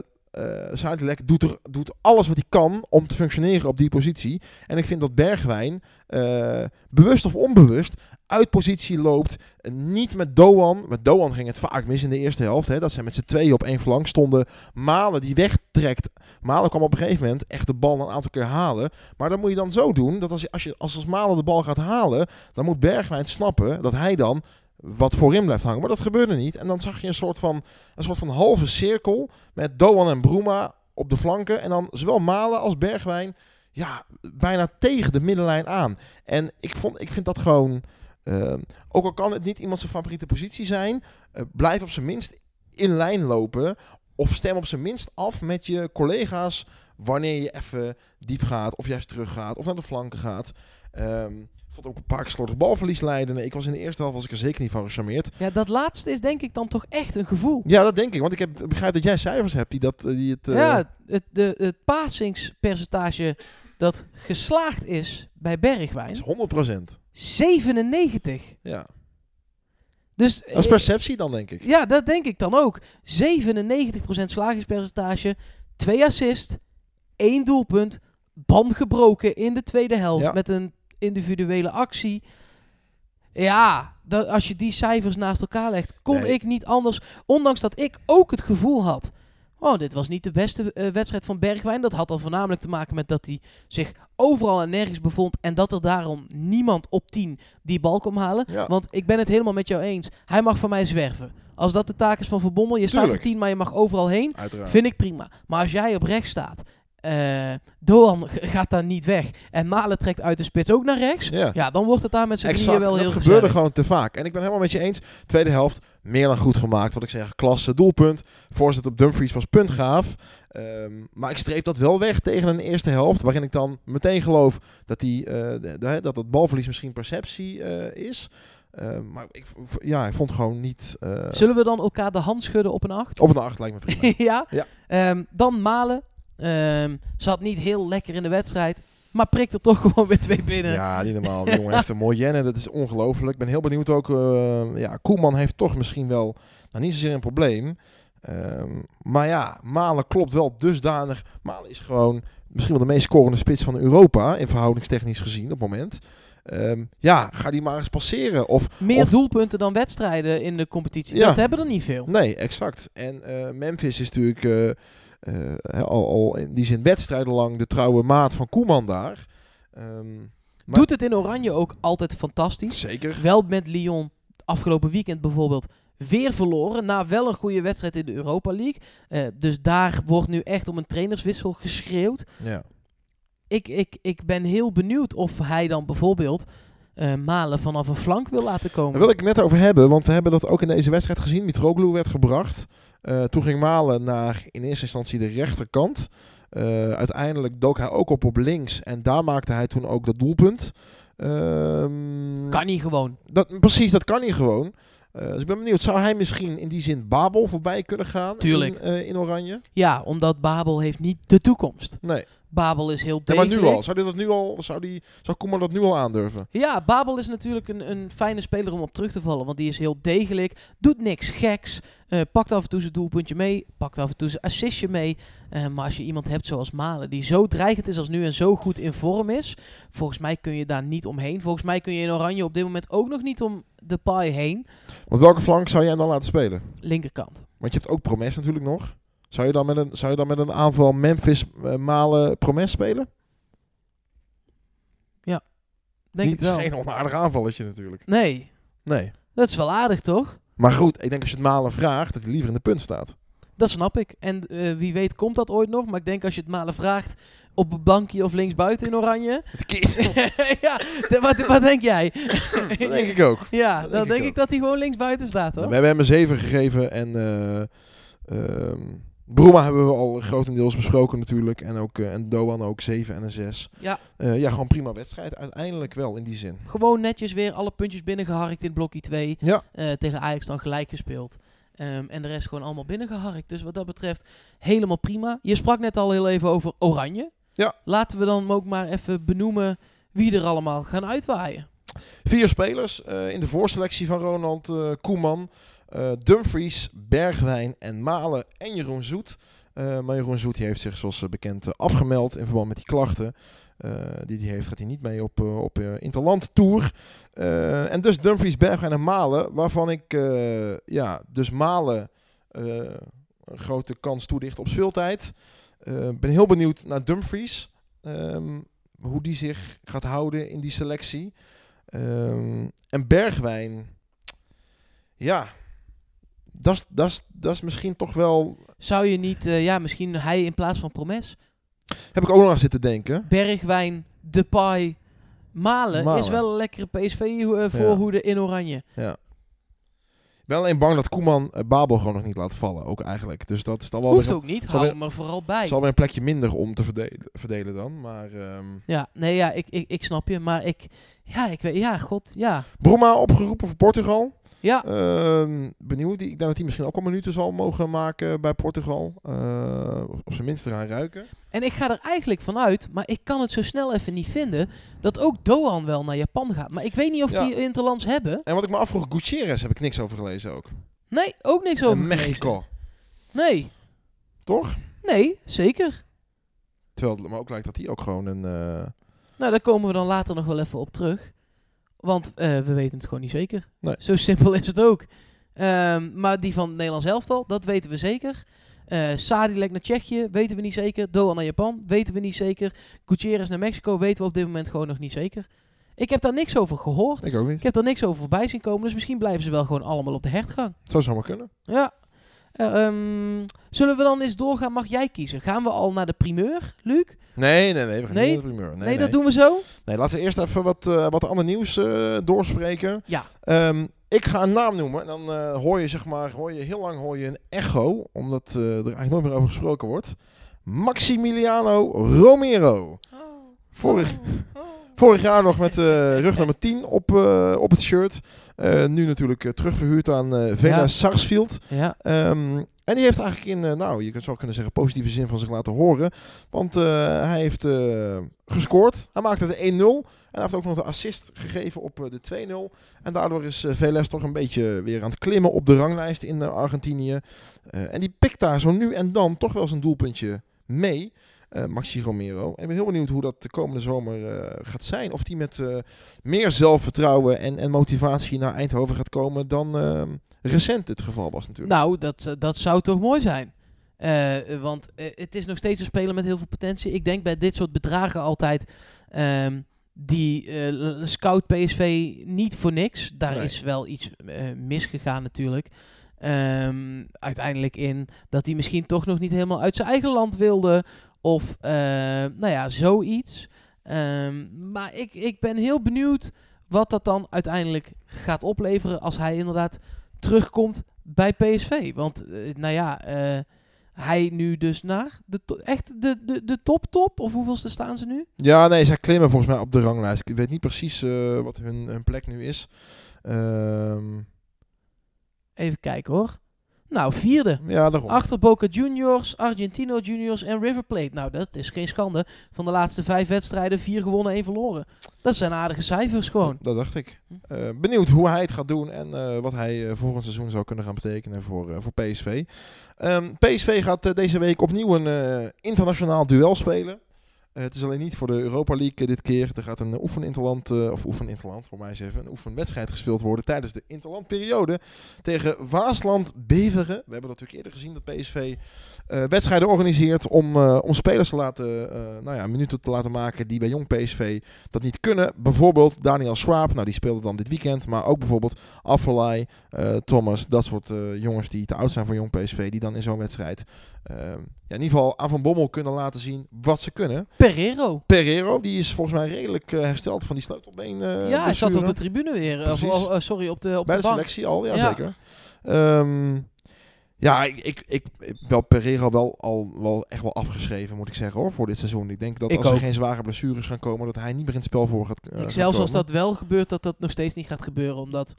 Sadilek doet, er, doet alles wat hij kan om te functioneren op die positie. En ik vind dat Bergwijn, eh, bewust of onbewust, uit positie loopt. Niet met Doan. Met Doan ging het vaak mis in de eerste helft. Hè, dat zij met z'n tweeën op één flank stonden. Malen die wegtrekt. Malen kwam op een gegeven moment echt de bal een aantal keer halen. Maar dan moet je dan zo doen dat als, je, als, je, als, als Malen de bal gaat halen, dan moet Bergwijn snappen dat hij dan wat voorin blijft hangen. Maar dat gebeurde niet. En dan zag je een soort van, een soort van halve cirkel met Doan en Bruma op de flanken. En dan zowel Malen als Bergwijn ja, bijna tegen de middenlijn aan. En ik, vond, ik vind dat gewoon... eh, ook al kan het niet iemand zijn favoriete positie zijn... eh, blijf op zijn minst in lijn lopen... of stem op zijn minst af met je collega's... wanneer je even diep gaat... of juist terug gaat... of naar de flanken gaat... Ehm, vond ook een paar keer slordig balverlies leiden. Ik was in de eerste helft was ik er zeker niet van gecharmeerd. Ja, dat laatste is denk ik dan toch echt een gevoel. Ja, dat denk ik. Want ik heb, begrijp dat jij cijfers hebt die, dat, eh, die het... eh, Ja, het, de, het pasingspercentage dat geslaagd is bij Bergwijn, is 100%. 97. Ja. Dus Dat is eh, perceptie dan, denk ik. Ja, dat denk ik dan ook. 97% slagingspercentage, 2 assist, 1 doelpunt, band gebroken in de tweede helft Ja. met een individuele actie. Ja, dat, als je die cijfers naast elkaar legt, kon Nee. ik niet anders. Ondanks dat ik ook het gevoel had. Oh, dit was niet de beste eh, wedstrijd van Bergwijn. Dat had dan voornamelijk te maken met dat hij zich overal en nergens bevond. En dat er daarom niemand op 10 die bal kon halen. Ja. Want ik ben het helemaal met jou eens. Hij mag voor mij zwerven. Als dat de taak is van Van Bommel, je staat op Tuurlijk. 10, maar je mag overal heen. Uiteraard. Vind ik prima. Maar als jij op rechts staat eh, Doan gaat daar niet weg. En Malen trekt uit de spits ook naar rechts. Ja. Ja, dan wordt het daar met z'n drieën wel heel dat gebeurde gezellig. gewoon te vaak. En ik ben helemaal met je eens. Tweede helft, meer dan goed gemaakt. Wat ik zeg, klasse, doelpunt. Voorzet op Dumfries was puntgaaf. Ehm, maar ik streep dat wel weg tegen een eerste helft. Waarin ik dan meteen geloof dat, die, de- de- dat het balverlies misschien perceptie eh, is. Ehm, maar ik, ja, ik vond het gewoon niet... Zullen we dan elkaar de hand schudden op een 8? Op een acht lijkt me prima. ja. Ja. Ehm, dan Malen. Ehm, zat niet heel lekker in de wedstrijd. Maar prikt er toch gewoon weer twee binnen. Ja, niet normaal. Die jongen heeft een mooi jennen. Dat is ongelooflijk. Ik ben heel benieuwd ook. eh, ja, Koeman heeft toch misschien wel nou, niet zozeer een probleem. Ehm, maar ja, Malen klopt wel dusdanig. Malen is gewoon misschien wel de meest scorende spits van Europa. In verhoudingstechnisch gezien op het moment. Ehm, ja, ga die maar eens passeren. Of, Meer of- doelpunten dan wedstrijden in de competitie. Ja. Dat hebben er niet veel. Nee, exact. En eh, Memphis is natuurlijk eh, al, al in die zin wedstrijdenlang de trouwe maat van Koeman daar. Ehm, maar- Doet het in Oranje ook altijd fantastisch. Zeker. Wel met Lyon afgelopen weekend bijvoorbeeld weer verloren. Na wel een goede wedstrijd in de Europa League. Eh, dus daar wordt nu echt om een trainerswissel geschreeuwd. Ja. Ik, ik, ik ben heel benieuwd of hij dan bijvoorbeeld eh, Malen vanaf een flank wil laten komen. Daar wil ik het net over hebben, want we hebben dat ook in deze wedstrijd gezien. Mitroglou werd gebracht. Eh, toen ging Malen naar in eerste instantie de rechterkant. Eh, uiteindelijk dook hij ook op op links en daar maakte hij toen ook dat doelpunt. Ehm, Kan niet gewoon. dat, precies, dat kan hij gewoon. Eh, dus ik ben benieuwd, zou hij misschien in die zin Babel voorbij kunnen gaan Tuurlijk. In, in Oranje? Ja, omdat Babel heeft niet de toekomst. Nee, Babel is heel Ja, maar degelijk. nu al. Zou, dit dat nu al, zou, die, zou Koeman dat nu al aandurven? Ja, Babel is natuurlijk een, een fijne speler om op terug te vallen. Want die is heel degelijk. Doet niks geks. eh, pakt af en toe zijn doelpuntje mee. Pakt af en toe zijn assistje mee. Eh, maar als je iemand hebt zoals Malen. Die zo dreigend is als nu en zo goed in vorm is. Volgens mij kun je daar niet omheen. Volgens mij kun je in Oranje op dit moment ook nog niet om de paai heen. Want welke flank zou jij dan laten spelen? Linkerkant. Want je hebt ook Promes natuurlijk nog. Zou je dan met een, zou je dan met een aanval Memphis eh, Malen Promes spelen? Denk Niet, het wel. is geen onaardig aanvalletje natuurlijk. Nee. Nee. Dat is wel aardig toch? Maar goed, ik denk als je het Malen vraagt, dat hij liever in de punt staat. Dat snap ik. En eh, wie weet komt dat ooit nog. Maar ik denk als je het Malen vraagt. Op een bankje of linksbuiten in Oranje. Het kies. ja, de- wat, wat denk jij? dat denk ik ook. Ja, Dat dan denk denk ik ik dat hij gewoon linksbuiten staat We hoor. hebben hem een 7 gegeven en eh ehm, Bruma hebben we al grotendeels besproken natuurlijk. En, ook, eh, en Doan ook 7 en een 6. Ja, Eh, ja, gewoon prima wedstrijd. Uiteindelijk wel in die zin. gewoon netjes weer alle puntjes binnengeharkt in blokje 2. Ja. Eh, tegen Ajax dan gelijk gespeeld. Ehm, en de rest gewoon allemaal binnengeharkt. Dus wat dat betreft helemaal prima. Je sprak net al heel even over Oranje. Ja. Laten we dan ook maar even benoemen wie er allemaal gaan uitwaaien. Vier spelers in de voorselectie van Ronald Koeman. Eh, Dumfries, Bergwijn en Malen en Jeroen Zoet. Eh, maar Jeroen Zoet heeft zich zoals eh, bekend afgemeld in verband met die klachten. eh, die hij heeft, gaat hij niet mee op, op Interland Tour. En dus Dumfries, Bergwijn en Malen. Waarvan ik ja, dus Malen een grote kans toedicht op speeltijd. Ben heel benieuwd naar Dumfries. ehm, hoe die zich gaat houden in die selectie. Ehm, en Bergwijn, ja, dat is- misschien toch wel, Zou je niet, eh, ja, misschien hij in plaats van Promes? heb ik ook nog aan zitten denken. Bergwijn, Depay, Malen, Malen. is wel een lekkere PSV-voorhoede in Oranje. Ik ben alleen bang dat Koeman eh, Babel gewoon nog niet laat vallen, ook eigenlijk. Dus dat is dan wel Hoeft weer, ook niet, hou hem er vooral bij. zal weer een plekje minder om te verdelen, verdelen dan. Maar ehm Ja, nee, ja, ik, ik, ik snap je, maar ik, ja, ik weet, ja, god, ja. Bruma opgeroepen voor Portugal. Ja, Ehm, benieuwd. Ik denk dat hij misschien ook wel minuten zal mogen maken bij Portugal. Eh, op zijn minst eraan ruiken. en ik ga er eigenlijk vanuit, maar ik kan het zo snel even niet vinden, dat ook Doan wel naar Japan gaat. Maar ik weet niet of Ja. die Interlands hebben. En wat ik me afvroeg, Gutierrez heb ik niks over gelezen ook. Nee, ook niks over En gelezen. Mexico. Nee, Toch? nee, zeker. Terwijl het me ook lijkt dat hij ook gewoon een... eh, Nou, daar komen we dan later nog wel even op terug. Want eh, we weten het gewoon niet zeker. Nee. Zo simpel is het ook. Ehm, maar die van het Nederlands elftal, dat weten we zeker. Eh Sadilek naar Tsjechië, weten we niet zeker. Doan naar Japan, weten we niet zeker. Gutierrez naar Mexico, weten we op dit moment gewoon nog niet zeker. Ik heb daar niks over gehoord. ik ook niet. Ik heb daar niks over voorbij zien komen. Dus misschien blijven ze wel gewoon allemaal op de hertgang. Het zou zomaar kunnen. Ja. Eh, ehm, Zullen we dan eens doorgaan? Mag jij kiezen? Gaan we al naar de primeur, Luc? Nee, nee, nee. We gaan Nee? niet naar de primeur. Nee, dat doen we zo. Nee, laten we eerst even wat, eh, wat ander nieuws eh, doorspreken. Ja. Ehm, ik ga een naam noemen. En dan eh, hoor je zeg maar, hoor je heel lang hoor je een echo. Omdat eh, er eigenlijk nooit meer over gesproken wordt. Maximiliano Romero. Vorig, vorig jaar nog met eh, rug nummer 10 op, eh, op het shirt. Eh, nu natuurlijk terugverhuurd aan Vena Ja. Sarsfield. Ja. Ehm, en die heeft eigenlijk in, nou, je kunt zou kunnen zeggen, positieve zin van zich laten horen. Want hij heeft gescoord. Hij maakte de 1-0. En hij heeft ook nog de assist gegeven op de 2-0. En daardoor is Veles toch een beetje weer aan het klimmen op de ranglijst in Argentinië. En die pikt daar zo nu en dan toch wel zijn doelpuntje mee. Eh, Maxi Romero. En ik ben heel benieuwd hoe dat de komende zomer eh, gaat zijn. Of die met eh, meer zelfvertrouwen en, en motivatie naar Eindhoven gaat komen dan eh, recent het geval was natuurlijk. Nou, dat, dat zou toch mooi zijn. Want het is nog steeds een speler met heel veel potentie. Ik denk bij dit soort bedragen altijd... ehm, die scout PSV niet voor niks. Daar Nee. is wel iets misgegaan natuurlijk. Ehm, uiteindelijk in dat hij misschien toch nog niet helemaal uit zijn eigen land wilde. Of eh, nou ja, zoiets. Ehm, maar ik, ik ben heel benieuwd wat dat dan uiteindelijk gaat opleveren als hij inderdaad terugkomt bij PSV. Want eh, nou ja, eh, hij nu dus naar de echt de, de, de top top? Of hoeveelste staan ze nu? Ja, nee, zij klimmen volgens mij op de ranglijst. Ik weet niet precies wat hun, hun plek nu is. Ehm, Even kijken hoor. Nou, vierde. ja, daarom. Achter Boca Juniors, Argentino Juniors en River Plate. Nou, dat is geen schande. Van de laatste vijf wedstrijden, vier gewonnen, één verloren. Dat zijn aardige cijfers gewoon. Dat dacht ik. Hm. Eh, benieuwd hoe hij het gaat doen en eh, wat hij eh, volgend seizoen zou kunnen gaan betekenen voor, voor PSV. Ehm, PSV gaat deze week opnieuw een internationaal duel spelen. Eh, het is alleen niet voor de Europa League eh, dit keer. Er gaat een uh, oefeninterland, eh, of oefeninterland, voor mij eens even, een oefenwedstrijd gespeeld worden tijdens de interlandperiode tegen Waasland Beveren. We hebben natuurlijk eerder gezien dat PSV wedstrijden organiseert om, om spelers te laten, nou ja, minuten te laten maken die bij jong PSV dat niet kunnen. Bijvoorbeeld Daniel Schwab, nou die speelde dan dit weekend, maar ook bijvoorbeeld Affelay, eh, Thomas, dat soort jongens die te oud zijn voor jong PSV, die dan in zo'n wedstrijd ja, in ieder geval aan Van Bommel kunnen laten zien wat ze kunnen. Pereiro. Pereiro, die is volgens mij redelijk eh, hersteld van die sleutelbeen eh ja, hij zat op de tribune weer. Of, eh, sorry, op de, op Bij de de bank. selectie al, ja, Ja. zeker. Ehm, ja, ik, ik, ik, ik wel Pereiro wel al wel echt wel afgeschreven, moet ik zeggen, hoor, voor dit seizoen. Ik denk dat Ik als er ook. geen zware blessures gaan komen, dat hij niet meer in het spel voor gaat, gaat Zelfs als dat wel gebeurt, dat dat nog steeds niet gaat gebeuren. Omdat...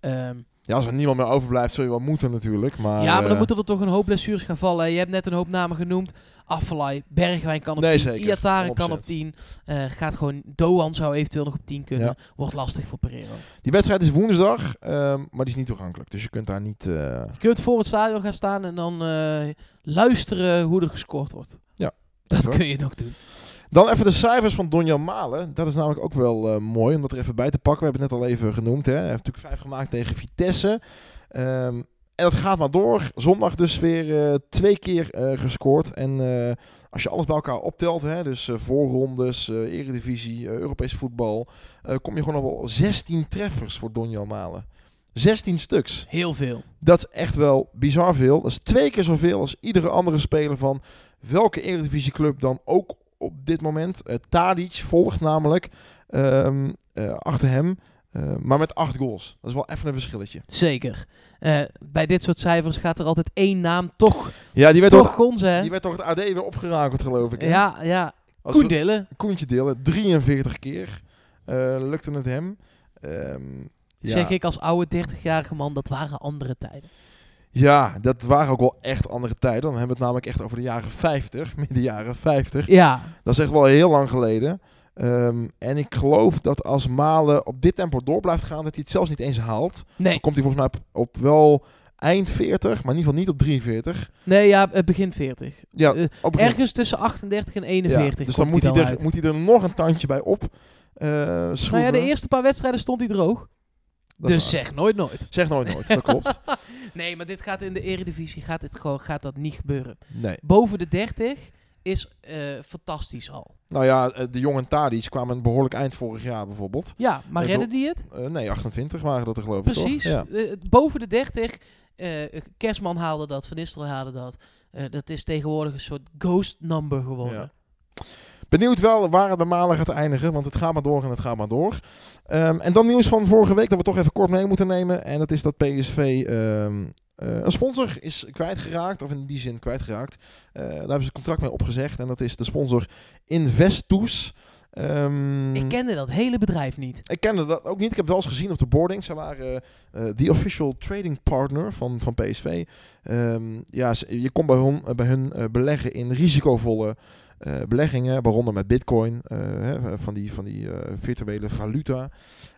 ehm, Ja, als er niemand meer overblijft, zul je wel moeten natuurlijk. Maar, ja, maar dan moeten er toch een hoop blessures gaan vallen. Je hebt net een hoop namen genoemd. Affelay, Bergwijn kan op Nee, 10, zeker. Iataren kan 100%. op 10. Eh, gaat gewoon, Doan zou eventueel nog op 10 kunnen. Ja. Wordt lastig voor Pereiro. Die wedstrijd is woensdag, ehm, maar die is niet toegankelijk. Dus je kunt daar niet... eh, Je kunt voor het stadion gaan staan en dan eh, luisteren hoe er gescoord wordt. Ja, dat kun je nog doen. Dan even de cijfers van Donjan Malen. Dat is namelijk ook wel mooi om dat er even bij te pakken. We hebben het net al even genoemd. Hè. Hij heeft natuurlijk vijf gemaakt tegen Vitesse. Ehm, en dat gaat maar door. Zondag dus weer eh, twee keer eh, gescoord. En eh, als je alles bij elkaar optelt, hè, dus voorrondes, eredivisie, Europees voetbal, kom je gewoon nog wel 16 treffers voor Donjan Malen. 16 stuks. Heel veel. Dat is echt wel bizar veel. Dat is twee keer zoveel als iedere andere speler van welke eredivisieclub dan ook op dit moment. Tadic volgt namelijk ehm, eh, achter hem, maar met acht goals. Dat is wel even een verschilletje. Zeker. Eh, bij dit soort cijfers gaat er altijd één naam toch, Ja, die werd, toch toch, gonzen. die werd toch het AD weer opgerakeld, geloof ik. hè? Ja, ja. Als Koen Dillen. Koentje delen, 43 keer eh, lukte het hem. Ehm, ja. Zeg ik als oude 30-jarige man, dat waren andere tijden. ja, dat waren ook wel echt andere tijden. Dan hebben we het namelijk echt over de jaren 50, midden jaren 50. Ja, Dat is echt wel heel lang geleden. Ehm, en ik geloof dat als Malen op dit tempo door blijft gaan, dat hij het zelfs niet eens haalt. nee. Dan komt hij volgens mij op, op wel eind 40, maar in ieder geval niet op 43. Nee, ja, het begin 40. Ja, Eh, begin- Ergens tussen 38 en ja, 41 Dus dan moet hij, hij er, moet hij er nog een tandje bij op eh Nou ja, de eerste paar wedstrijden stond hij droog. Dat dus zeg nooit nooit. Zeg nooit nooit, dat klopt. Nee, maar dit gaat in de eredivisie gaat, dit gewoon, gaat dat niet gebeuren. Nee. Boven de 30 is eh, fantastisch al. Nou ja, eh, de jongen Tadic kwamen een behoorlijk eind vorig jaar bijvoorbeeld. Ja, maar Ik redden die het? Eh, nee, 28 waren dat er geloof ik Precies. toch? Ja. Eh, boven de 30 Eh, Kerstman haalde dat, Van Nistelrooy haalde dat. Eh, dat is tegenwoordig een soort ghost number geworden. Ja. Benieuwd wel waar het bij Malen gaat eindigen, want het gaat maar door en het gaat maar door. Ehm, en dan nieuws van vorige week dat we toch even kort mee moeten nemen. En dat is dat PSV ehm, eh, een sponsor is kwijtgeraakt, of in die zin kwijtgeraakt. Eh daar hebben ze een contract mee opgezegd en dat is de sponsor Investus. Ehm, Ik kende dat hele bedrijf niet. ik kende dat ook niet. Ik heb wel eens gezien op de boarding. Ze waren eh de official trading partner van, van PSV. Ehm, ja, je kon bij hun, bij hun eh, beleggen in risicovolle eh, beleggingen, waaronder met bitcoin, eh, hè, van die, van die eh, virtuele valuta.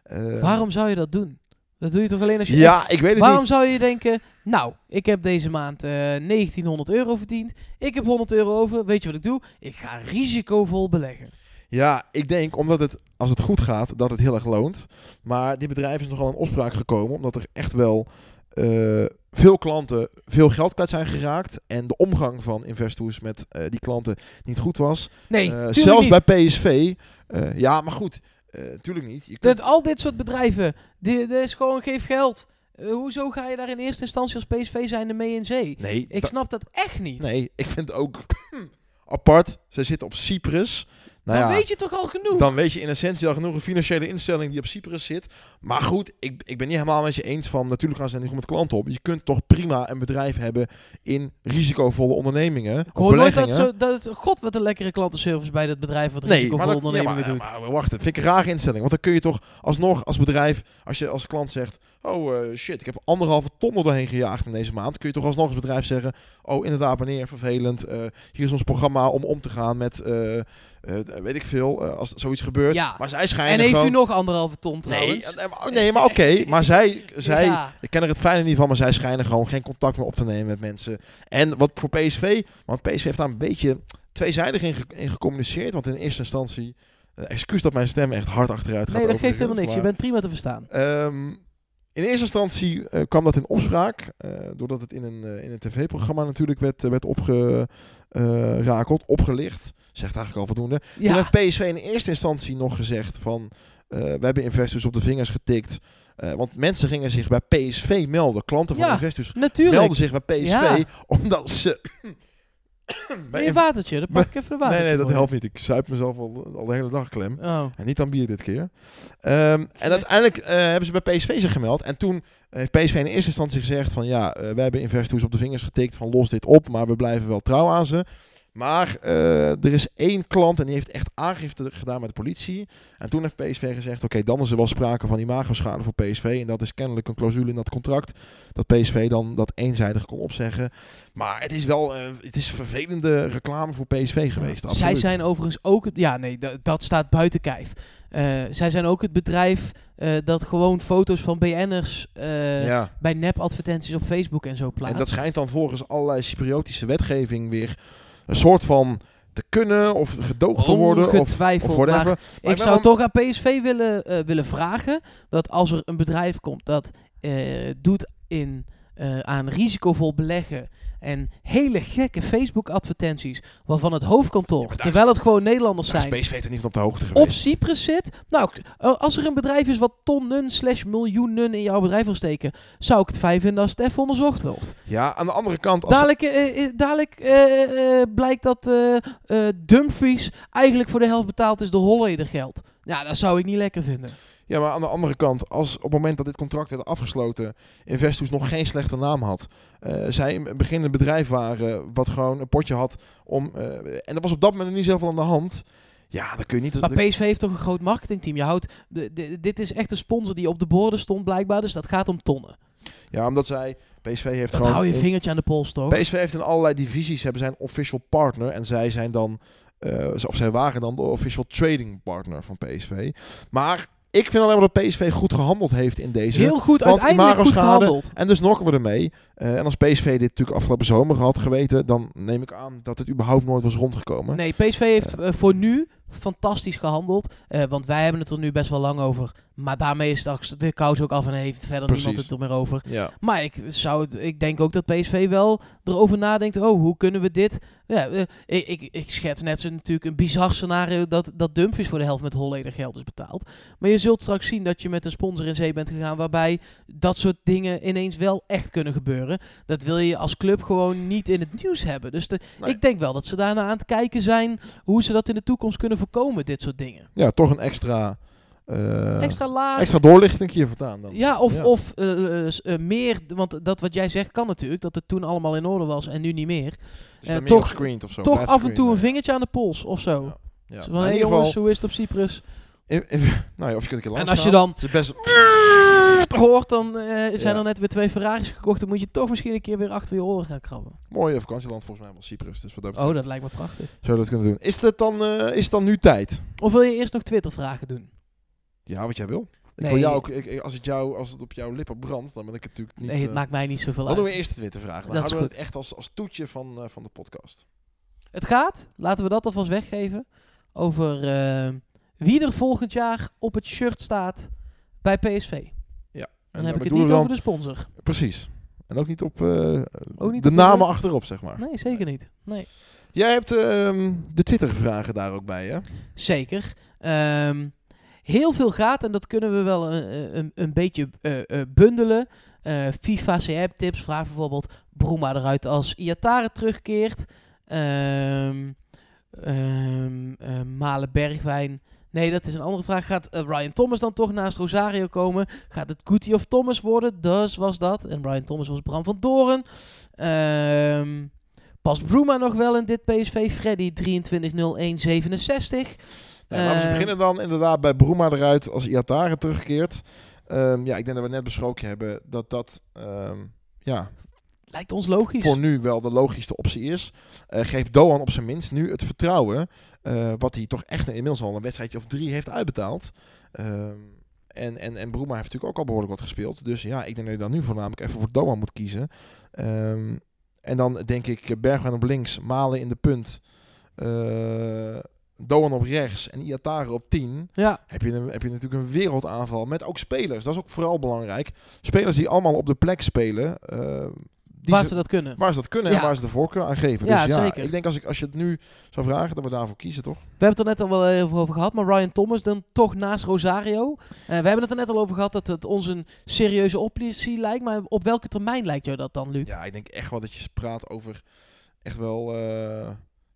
Ehm, Waarom zou je dat doen? Dat doe je toch alleen als je... Ja, ik weet het Waarom niet. zou je denken, nou, ik heb deze maand eh 1900 euro verdiend. Ik heb 100 euro over. Weet je wat ik doe? Ik ga risicovol beleggen. Ja, ik denk omdat het, als het goed gaat, dat het heel erg loont. Maar dit bedrijf is nogal in opspraak gekomen, omdat er echt wel eh, veel klanten veel geld kwijt zijn geraakt. En de omgang van investors met eh, die klanten niet goed was. Nee, Eh, zelfs niet. bij PSV. eh, ja, maar goed, eh tuurlijk niet. Je kunt, Dat, al dit soort bedrijven, dit, dit is gewoon geef geld. Eh, hoezo ga je daar in eerste instantie als PSV zijnde mee in zee? nee, Ik snap dat echt niet. nee, ik vind het ook apart. Ze zitten op Cyprus. Nou Dan ja, weet je toch al genoeg? Dan weet je in essentie al genoeg een financiële instelling die op Cyprus zit. Maar goed, ik, ik ben niet helemaal met je eens van... Natuurlijk gaan ze niet goed met klanten op. Je kunt toch prima een bedrijf hebben in risicovolle ondernemingen. ik hoor nooit dat, zo, dat het, god wat een lekkere klantenservice bij dat bedrijf wat Nee, risicovolle ja, ondernemingen maar, doet. maar wacht, dat vind ik een rare instelling. Want dan kun je toch alsnog als bedrijf, als je als klant zegt... Oh eh, shit, ik heb anderhalve ton er doorheen gejaagd in deze maand. Kun je toch alsnog als bedrijf zeggen... Oh inderdaad meneer, vervelend. eh, hier is ons programma om om te gaan met... eh, weet ik veel, als zoiets gebeurt. Ja. Maar zij schijnen En heeft gewoon... u nog anderhalve ton Nee, trouwens? maar- nee, maar oké. Maar zij, zij Ja. ik ken er het fijne niet van, maar zij schijnen gewoon geen contact meer op te nemen met mensen. En wat voor PSV, want PSV heeft daar een beetje tweezijdig in, ge- in gecommuniceerd. Want in eerste instantie, excuus dat mijn stem echt hard achteruit gaat. Nee, dat geeft helemaal niks. Je bent prima te verstaan. ehm, in eerste instantie eh, kwam dat in opspraak, eh, doordat het in een, eh, in een tv-programma natuurlijk werd, werd opgerakeld, opgelicht. Zegt eigenlijk al voldoende. Toen Ja, heeft PSV in eerste instantie nog gezegd van... we hebben investors op de vingers getikt. Want mensen gingen zich bij PSV melden. Klanten van Ja, investors natuurlijk. melden zich bij PSV. Ja. Omdat ze... bij Een watertje, dan pak ik even een watertje. nee, nee, dat helpt niet. Ik zuip mezelf al, al de hele dag klem. Oh. En niet aan bier dit keer. Ehm, en uiteindelijk eh, hebben ze bij PSV zich gemeld. En toen heeft PSV in eerste instantie gezegd van... Ja, eh, we hebben investors op de vingers getikt van los dit op. Maar we blijven wel trouw aan ze. Maar eh, er is één klant en die heeft echt aangifte gedaan met de politie. En toen heeft PSV gezegd, oké, dan is er wel sprake van imagoschade voor PSV. En dat is kennelijk een clausule in dat contract. Dat PSV dan dat eenzijdig kon opzeggen. Maar het is wel, eh, het is vervelende reclame voor PSV geweest. Zij absoluut. zijn overigens ook... het- Ja, nee, da- dat staat buiten kijf. Eh, zij zijn ook het bedrijf eh, dat gewoon foto's van BN'ers Ja. bij nep-advertenties op Facebook en zo plaatst. En dat schijnt dan volgens allerlei Cypriotische wetgeving weer een soort van te kunnen of gedoogd te worden. Of, of whatever. maar Maar ik zou toch aan PSV willen, eh, willen vragen dat als er een bedrijf komt dat eh, doet in, eh, aan risicovol beleggen en hele gekke Facebook-advertenties waarvan het hoofdkantoor, Ja, terwijl het gewoon Nederlanders zijn, PSV niet van op de hoogte op. Cyprus zit. Nou, eh, als er een bedrijf is wat tonnen slash miljoenen in jouw bedrijf wil steken, zou ik het fijn vinden als het even onderzocht wordt. Ja, aan de andere kant... Als Dadelijk, eh, eh, dadelijk eh, eh, blijkt dat Dumfries eigenlijk voor de helft betaald is door Holleder geld. Ja, dat zou ik niet lekker vinden. Ja, maar aan de andere kant, als op het moment dat dit contract werd afgesloten, Investus nog geen slechte naam had. eh, zij in het begin een bedrijf waren wat gewoon een potje had om. eh, en er was op dat moment niet zoveel aan de hand. Ja, dan kun je niet. Maar PSV heeft toch een groot marketingteam. Je houdt, de, de- dit is echt een sponsor die op de borden stond blijkbaar, dus dat gaat om tonnen. ja, omdat zij. PSV heeft Dat gewoon. hou je in- vingertje aan de pols toch? PSV heeft in allerlei divisies hebben zijn official partner en zij zijn dan. eh, of zij waren dan de official trading partner van PSV. Maar ik vind alleen maar dat PSV goed gehandeld heeft in deze. Heel goed, Want uiteindelijk goed gehandeld. En dus nokken we ermee. Eh, en als PSV dit natuurlijk afgelopen zomer had geweten, dan neem ik aan dat het überhaupt nooit was rondgekomen. Nee, PSV heeft eh, voor nu fantastisch gehandeld. Eh, want wij hebben het er nu best wel lang over. Maar daarmee is straks de kous ook af en heeft verder Precies. niemand het er meer over. Ja. Maar ik, zou het, ik denk ook dat PSV wel erover nadenkt. Oh, hoe kunnen we dit... Ja, eh, ik, ik, ik schets net zo natuurlijk een bizar scenario dat, dat Dumfries voor de helft met Holleder geld is betaald. Maar je zult straks zien dat je met een sponsor in zee bent gegaan waarbij dat soort dingen ineens wel echt kunnen gebeuren. Dat wil je als club gewoon niet in het nieuws hebben. Dus de- Nee. ik denk wel dat ze daarna aan het kijken zijn hoe ze dat in de toekomst kunnen voorkomen, dit soort dingen. ja, toch een extra, eh, Extra laag. extra doorlichting hier vandaan dan. Ja, of, Ja. of eh, eh, meer, want dat wat jij zegt kan natuurlijk, dat het toen allemaal in orde was en nu niet meer. Dus meer toch- of zo. Toch af en toe een vingertje aan de pols of zo. Ja. Ja. Zo Nou, van, in hé ieder jongens, geval, hoe is het op Cyprus? In- in- nou ja, of je kunt een keer En als je dan Het is best, hoort, dan eh, zijn Ja. er net weer twee Ferraris gekocht. Dan moet je toch misschien een keer weer achter je oren gaan krabben. mooie vakantieland volgens mij wel Cyprus. Dus wat dat Oh, dat lijkt me prachtig. zou je dat kunnen doen. Is het dan, eh, is het dan nu tijd? Of wil je eerst nog Twitter-vragen doen? Ja, wat jij wil. Ik Nee. wil jou ook, ik, ik- als, het jou, als het op jouw lippen brandt, dan ben ik het natuurlijk niet... nee, het eh, maakt mij niet zoveel dan uit. doen we eerst de Twitter-vraag. Dan Dat is houden we goed. het echt als, als toetje van, eh, van de podcast. Het gaat, laten we dat alvast weggeven, over eh, wie er volgend jaar op het shirt staat bij PSV. En Dan heb ik het niet over de sponsor. Precies. En ook niet op eh, Ook niet de op namen achterop, zeg maar. Nee, zeker niet. Nee. Jij hebt ehm, de Twitter-vragen daar ook bij, hè? Zeker. Ehm, heel veel gaat, en dat kunnen we wel een, een, een beetje eh, eh, bundelen. Eh, FIFA CM-tips, vraag bijvoorbeeld Broema eruit als Iatare terugkeert. Eh, Malen Bergwijn. Nee, dat is een andere vraag. Gaat eh, Ryan Thomas dan toch naast Rosario komen? Gaat het Guti of Thomas worden? Dus was dat. En Ryan Thomas was Bram van Doren. Ehm past Bruma nog wel in dit PSV? Freddy 230167. Ja, laten we Eh, beginnen dan inderdaad bij Broema eruit als Iatare terugkeert. Ehm, ja, ik denk dat we net besproken hebben dat dat ehm, ja, Lijkt ons logisch. voor nu wel de logischste optie is. Eh geeft Doan op zijn minst nu het vertrouwen, eh, wat hij toch echt inmiddels al een wedstrijdje of drie heeft uitbetaald. Ehm, en, en, en Broema heeft natuurlijk ook al behoorlijk wat gespeeld. Dus ja, ik denk dat je dan nu voornamelijk even voor Doan moet kiezen. Ehm, en dan denk ik Bergwijn op links, Malen in de punt. eh Doan op rechts en Iatare op 10 Ja, heb je, een, heb je natuurlijk een wereldaanval met ook spelers. Dat is ook vooral belangrijk. Spelers die allemaal op de plek spelen. eh, die waar ze, ze dat kunnen. waar ze dat kunnen Ja. en waar ze de voorkeur aan geven. Ja, dus ja, zeker. ik denk als, ik, als je het nu zou vragen, dat we daarvoor kiezen, toch? We hebben het er net al wel even over gehad, maar Ryan Thomas dan toch naast Rosario. Eh, we hebben het er net al over gehad dat het ons een serieuze optie lijkt. Maar op welke termijn lijkt jou dat dan, Luc? Ja, ik denk echt wel dat je praat over echt wel eh,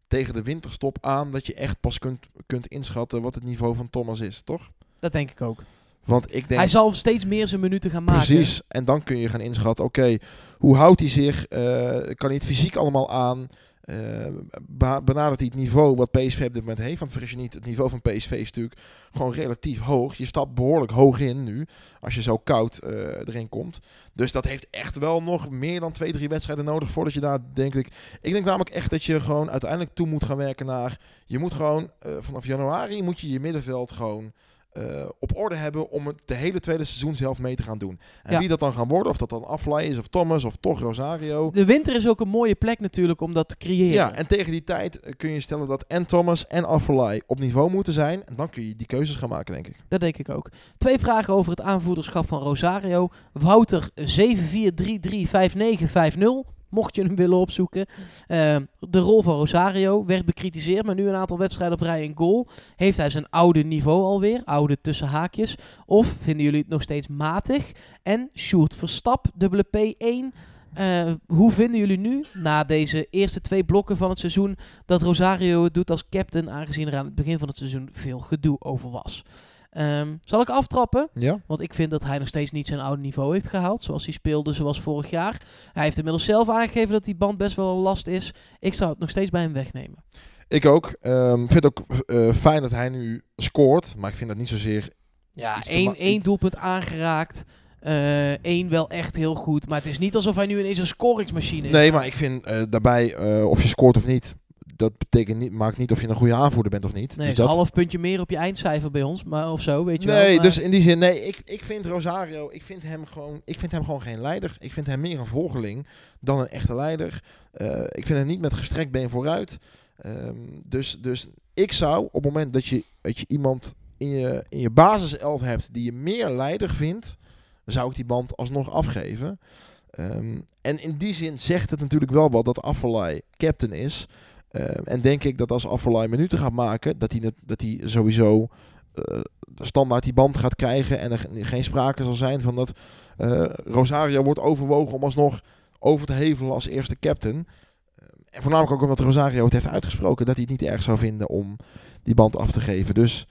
tegen de winterstop aan. Dat je echt pas kunt, kunt inschatten wat het niveau van Thomas is, toch? Dat denk ik ook. Want ik denk... Hij zal steeds meer zijn minuten gaan maken. Precies. En dan kun je gaan inschatten, oké, hoe houdt hij zich? Eh, kan hij het fysiek allemaal aan? Ba- benadert hij het niveau wat PSV op dit moment heeft? Want vergis je niet, het niveau van PSV is natuurlijk gewoon relatief hoog. Je stapt behoorlijk hoog in nu, als je zo koud eh, erin komt. Dus dat heeft echt wel nog meer dan twee, drie wedstrijden nodig voordat je daar, denk ik... Ik denk namelijk echt dat je gewoon uiteindelijk toe moet gaan werken naar... Je moet gewoon, vanaf januari moet je je middenveld gewoon... eh, op orde hebben om het de hele tweede seizoen zelf mee te gaan doen. En Ja. wie dat dan gaan worden, of dat dan Aflaai is, of Thomas, of toch Rosario. De winter is ook een mooie plek natuurlijk om dat te creëren. Ja, en tegen die tijd eh, kun je stellen dat en Thomas en Aflaai op niveau moeten zijn. En dan kun je die keuzes gaan maken, denk ik. Dat denk ik ook. Twee vragen over het aanvoerderschap van Rosario. Wouter 74335950. Mocht je hem willen opzoeken. Eh, de rol van Rosario werd bekritiseerd, maar nu een aantal wedstrijden op rij een goal. Heeft hij zijn oude niveau alweer? Oude tussen haakjes. Of vinden jullie het nog steeds matig? En Sjoerd Verstap, dubbele P1. Eh, hoe vinden jullie nu, na deze eerste twee blokken van het seizoen, dat Rosario het doet als captain, aangezien er aan het begin van het seizoen veel gedoe over was? Ehm, zal ik aftrappen? Ja? Want ik vind dat hij nog steeds niet zijn oude niveau heeft gehaald. Zoals hij speelde, zoals vorig jaar. Hij heeft inmiddels zelf aangegeven dat die band best wel een last is. Ik zou het nog steeds bij hem wegnemen. Ik ook. Ehm, Ik vind het ook eh, fijn dat hij nu scoort. Maar ik vind dat niet zozeer... Ja, één, één doelpunt aangeraakt. Eén wel echt heel goed. Maar het is niet alsof hij nu ineens een scoringsmachine is. Nee, maar ik vind eh, daarbij, eh, of je scoort of niet... Dat betekent niet, maakt niet of je een goede aanvoerder bent of niet. Nee, dus is een dat, half puntje meer op je eindcijfer bij ons. Maar, of zo, weet je wel. Nee, Maar- dus in die zin, nee, ik, ik vind Rosario, ik vind, hem gewoon, ik vind hem gewoon geen leider. Ik vind hem meer een volgeling dan een echte leider. Eh, ik vind hem niet met gestrekt been vooruit. Ehm, dus, dus ik zou op het moment dat je, dat je iemand in je, in je basiself hebt die je meer leider vindt, zou ik die band alsnog afgeven. Ehm, en in die zin zegt het natuurlijk wel wat dat Affelay captain is. Ehm, en denk ik dat als Affelay minuten gaat maken, dat hij, dat hij sowieso eh, standaard die band gaat krijgen. En er ge- geen sprake zal zijn van dat eh, Rosario wordt overwogen om alsnog over te hevelen als eerste captain. En voornamelijk ook omdat Rosario het heeft uitgesproken dat hij het niet erg zou vinden om die band af te geven. Dus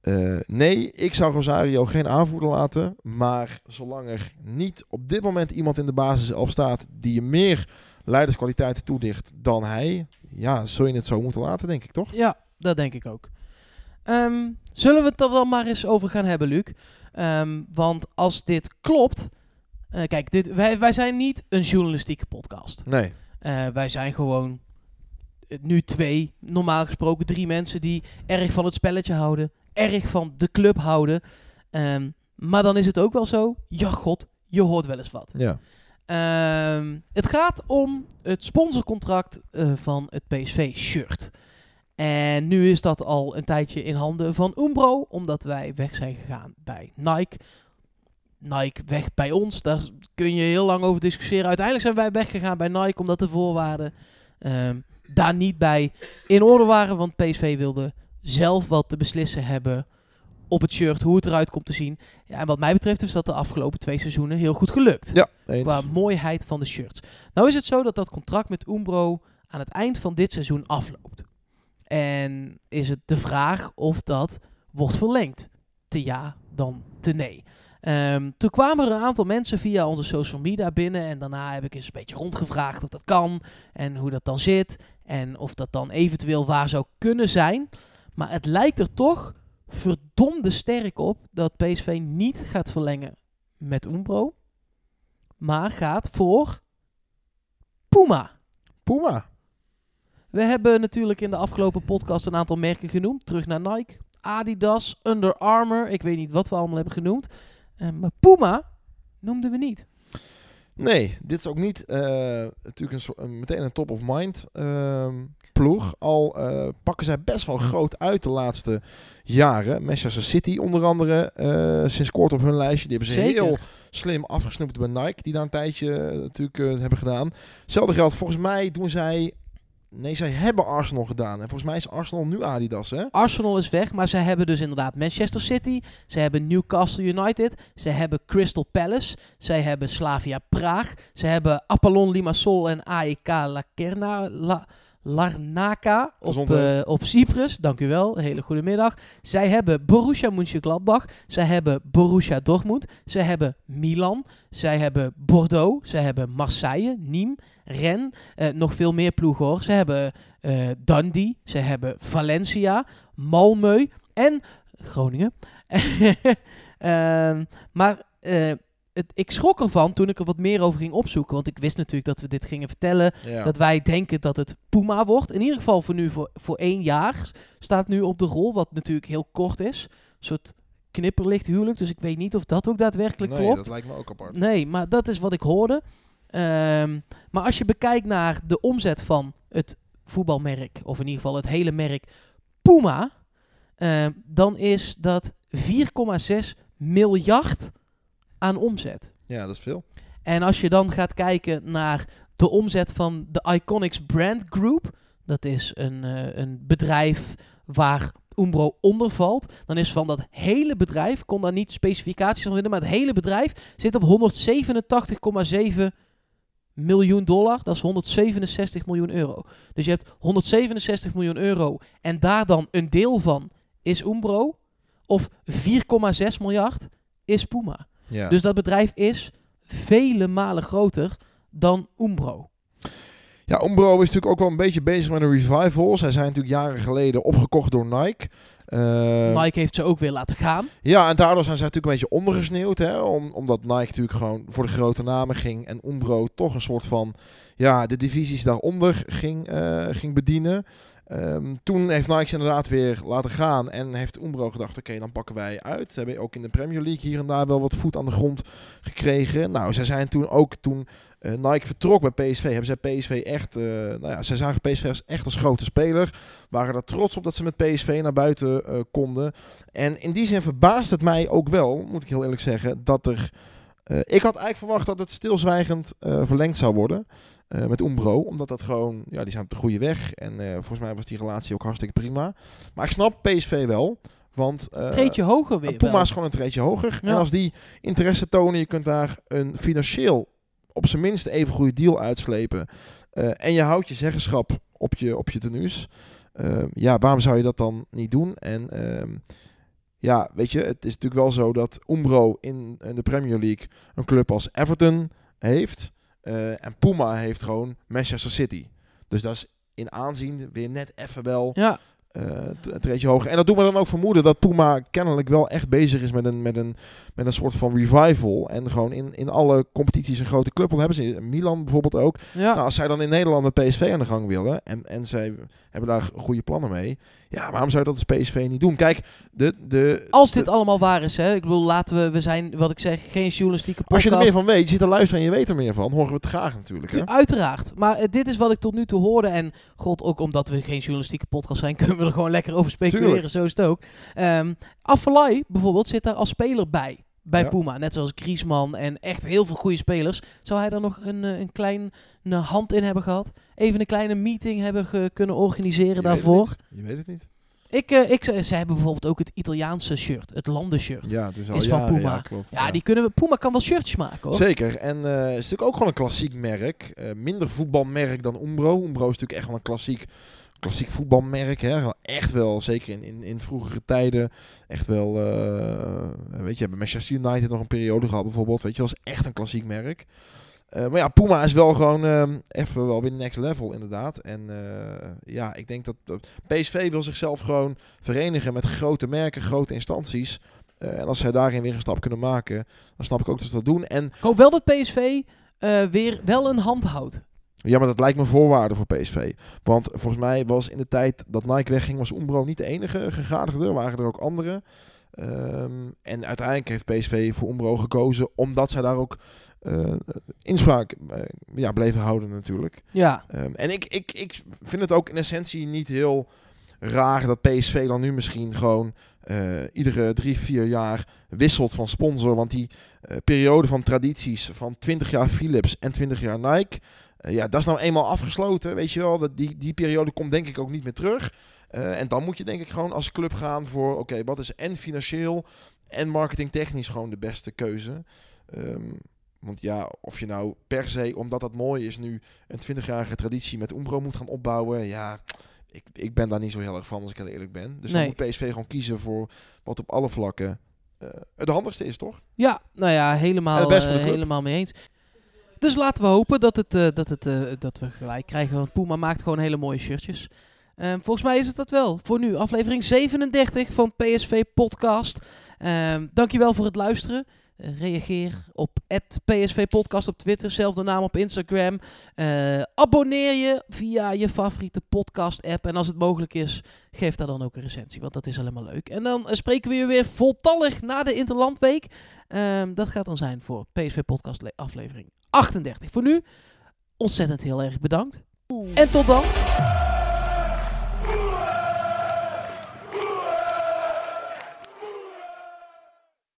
eh, nee, ik zou Rosario geen aanvoerder laten. Maar zolang er niet op dit moment iemand in de basis elf staat die je meer leiderskwaliteiten toedicht dan hij, ja, zul je het zo moeten laten, denk ik toch? Ja, dat denk ik ook. Ehm, zullen we het er dan maar eens over gaan hebben, Luc? Ehm, want als dit klopt... eh, kijk, dit, wij, wij zijn niet een journalistieke podcast. Nee. Eh, wij zijn gewoon eh, nu twee, normaal gesproken drie mensen die erg van het spelletje houden, erg van de club houden. Ehm, maar dan is het ook wel zo, ja god, je hoort wel eens wat. Ja. Ehm, het gaat om het sponsorcontract eh, van het PSV-shirt. En nu is dat al een tijdje in handen van Umbro, omdat wij weg zijn gegaan bij Nike. Nike weg bij ons, daar kun je heel lang over discussiëren. Uiteindelijk zijn wij weggegaan bij Nike, omdat de voorwaarden ehm, daar niet bij in orde waren. Want PSV wilde zelf wat te beslissen hebben op het shirt, hoe het eruit komt te zien. Ja, en wat mij betreft is dat de afgelopen twee seizoenen heel goed gelukt Ja, eens. qua mooiheid van de shirts. Nou is het zo dat dat contract met Umbro aan het eind van dit seizoen afloopt. En is het de vraag of dat wordt verlengd. Te ja, dan te nee. Ehm, toen kwamen er een aantal mensen via onze social media binnen. En daarna heb ik eens een beetje rondgevraagd of dat kan. En hoe dat dan zit. En of dat dan eventueel waar zou kunnen zijn. Maar het lijkt er toch verdomde sterk op dat PSV niet gaat verlengen met Umbro maar gaat voor Puma. Puma. We hebben natuurlijk in de afgelopen podcast een aantal merken genoemd. Terug naar Nike, Adidas, Under Armour. Ik weet niet wat we allemaal hebben genoemd. Eh, maar Puma noemden we niet. Nee, dit is ook niet eh, natuurlijk een, meteen een top of mind ehm, eh, pakken zij best wel groot uit de laatste jaren. Manchester City onder andere, eh, sinds kort op hun lijstje. Die hebben ze Zeker. heel slim afgesnoept bij Nike, die daar een tijdje eh, natuurlijk eh, hebben gedaan. Hetzelfde geldt, volgens mij doen zij... Nee, zij hebben Arsenal gedaan. En volgens mij is Arsenal nu Adidas, hè? Arsenal is weg, maar ze hebben dus inderdaad Manchester City. Ze hebben Newcastle United. Ze hebben Crystal Palace. Zij hebben Slavia Praag. Ze hebben Apollon Limassol en AEK Lacerna, La, Larnaca op, eh, op Cyprus. Dank u wel. Een hele goede middag. Zij hebben Borussia Mönchengladbach. Zij hebben Borussia Dortmund. Zij hebben Milan. Zij hebben Bordeaux. Zij hebben Marseille, Nîmes, Rennes. Eh, nog veel meer ploegen hoor. Ze hebben eh, Dundee. Ze hebben Valencia, Malmö en Groningen. Ehm, maar het, ik schrok ervan toen ik er wat meer over ging opzoeken. Want ik wist natuurlijk dat we dit gingen vertellen. Ja. Dat wij denken dat het Puma wordt. In ieder geval voor nu, voor, voor één jaar. Staat nu op de rol, wat natuurlijk heel kort is. Een soort knipperlicht huwelijk. Dus ik weet niet of dat ook daadwerkelijk nee, klopt. dat lijkt me ook apart. Nee, maar dat is wat ik hoorde. Ehm, maar als je bekijkt naar de omzet van het voetbalmerk, of in ieder geval het hele merk Puma, ehm, dan is dat 4,6 miljard aan omzet. Ja, dat is veel. En als je dan gaat kijken naar de omzet van de Iconics Brand Group, dat is een, eh, een bedrijf waar Umbro onder valt, dan is van dat hele bedrijf, ik kon daar niet specificaties van vinden, maar het hele bedrijf zit op 187,7 miljoen dollar. Dat is 167 miljoen euro. Dus je hebt 167 miljoen euro en daar dan een deel van is Umbro, of 4,6 miljard is Puma. Ja. Dus dat bedrijf is vele malen groter dan Umbro. Ja, Umbro is natuurlijk ook wel een beetje bezig met een revival. Zij zijn natuurlijk jaren geleden opgekocht door Nike. Eh, Nike heeft ze ook weer laten gaan. Ja, en daardoor zijn zij natuurlijk een beetje ondergesneeuwd. Hè? Om, omdat Nike natuurlijk gewoon voor de grote namen ging. En Umbro toch een soort van... Ja, de divisies daaronder ging, eh, ging bedienen. Ehm, toen heeft Nike ze inderdaad weer laten gaan en heeft Umbro gedacht, oké, dan pakken wij uit. Ze hebben ook in de Premier League hier en daar wel wat voet aan de grond gekregen. Nou, zij zijn toen ook, toen eh, Nike vertrok bij PSV, hebben zij PSV echt, eh, nou ja, zij zagen PSV als echt als grote speler. Waren er trots op dat ze met PSV naar buiten eh, konden. En in die zin verbaast het mij ook wel, moet ik heel eerlijk zeggen, dat er... ik had eigenlijk verwacht dat het stilzwijgend verlengd zou worden eh, met Umbro. Omdat dat gewoon, ja, die zijn op de goede weg. En eh, volgens mij was die relatie ook hartstikke prima. Maar ik snap PSV wel. Want Treedje hoger weer. Puma wel. is gewoon een treedje hoger. Ja. En als die interesse tonen, je kunt daar een financieel op zijn minst even goede deal uitslepen. en je houdt je zeggenschap op je, op je tenues. Eh, ja, waarom zou je dat dan niet doen? En ehm, ja, weet je, het is natuurlijk wel zo dat Umbro in, in de Premier League een club als Everton heeft. Eh, en Puma heeft gewoon Manchester City. Dus dat is in aanzien weer net even wel Ja, eh, t- een treedje hoger. En dat doet me dan ook vermoeden dat Puma kennelijk wel echt bezig is met een, met een, met een soort van revival. En gewoon in, in alle competities een grote club. Want hebben ze in Milan bijvoorbeeld ook. ja. Nou, als zij dan in Nederland met PSV aan de gang willen. En, en zij hebben daar goede plannen mee. Ja, waarom zou je dat als PSV niet doen? Kijk, de, de, Als dit allemaal waar is, hè. Ik bedoel, laten we, we zijn, wat ik zeg, geen journalistieke als podcast. je er meer van weet, je zit te luisteren en je weet er meer van, horen we het graag natuurlijk. Hè? Uiteraard. Maar eh, dit is wat ik tot nu toe hoorde. En god, ook omdat we geen journalistieke podcast zijn, kunnen we er gewoon lekker over speculeren. Tuurlijk. Zo is het ook. Afellay bijvoorbeeld zit daar als speler bij. Bij Ja. Puma. Net zoals Griezmann en echt heel veel goede spelers. Zou hij daar nog een, eh, een kleine hand in hebben gehad? Even een kleine meeting hebben ge- kunnen organiseren Je daarvoor? Je weet het niet. Ik, eh, ik, ze hebben bijvoorbeeld ook het Italiaanse shirt. Het landenshirt. Ja, dus al Is van Puma. Ja, klopt. Ja, die kunnen we. Puma kan wel shirtjes maken hoor. Zeker. En eh, het is natuurlijk ook gewoon een klassiek merk. Eh, minder voetbalmerk dan Umbro. Umbro is natuurlijk echt wel een klassiek, klassiek voetbalmerk. Hè. Echt wel, zeker in, in, in vroegere tijden. Echt wel, eh, weet je, hebben Manchester United nog een periode gehad bijvoorbeeld. Weet je, was echt een klassiek merk. Eh, maar ja, Puma is wel gewoon ehm, even wel weer next level inderdaad. En eh, ja, ik denk dat, PSV wil zichzelf gewoon verenigen met grote merken, grote instanties. Eh, en als zij daarin weer een stap kunnen maken, dan snap ik ook dat ze dat doen. En Ik hoop wel dat PSV eh, weer wel een hand houdt. Ja, maar dat lijkt me voorwaarde voor PSV. Want volgens mij was in de tijd dat Nike wegging, was Umbro niet de enige gegadigde. Er waren er ook andere. Ehm, en uiteindelijk heeft PSV voor Umbro gekozen, omdat zij daar ook eh, inspraak eh, ja, bleven houden natuurlijk. Ja. Ehm, en ik, ik, ik vind het ook in essentie niet heel raar dat PSV dan nu misschien gewoon eh, iedere drie, vier jaar wisselt van sponsor. Want die periode van tradities van 20 jaar Philips en 20 jaar Nike, ja, dat is nou eenmaal afgesloten. Weet je wel, dat die, die periode komt denk ik ook niet meer terug. Eh, en dan moet je denk ik gewoon als club gaan voor, oké, wat is en financieel en marketingtechnisch gewoon de beste keuze. Ehm, want ja, of je nou per se, omdat dat mooi is, nu een 20-jarige traditie met Umbro moet gaan opbouwen. Ja, ik, ik ben daar niet zo heel erg van als ik heel eerlijk ben. Dus Nee. dan moet PSV gewoon kiezen voor wat op alle vlakken eh, het handigste is, toch? Ja, nou ja, helemaal, eh, helemaal mee eens. Dus laten we hopen dat, het, eh, dat, het, eh, dat we gelijk krijgen. Want Puma maakt gewoon hele mooie shirtjes. Ehm, volgens mij is het dat wel. Voor nu, aflevering 37 van PSV Podcast. Ehm dankjewel voor het luisteren. Reageer op PSV Podcast op Twitter. Zelfde naam op Instagram. Eh, abonneer je via je favoriete podcast app. En als het mogelijk is, geef daar dan ook een recensie. Want dat is helemaal leuk. En dan eh, spreken we je weer voltallig na de Interlandweek. Ehm, dat gaat dan zijn voor PSV Podcast le- aflevering 38. Voor nu, ontzettend heel erg bedankt. En tot dan.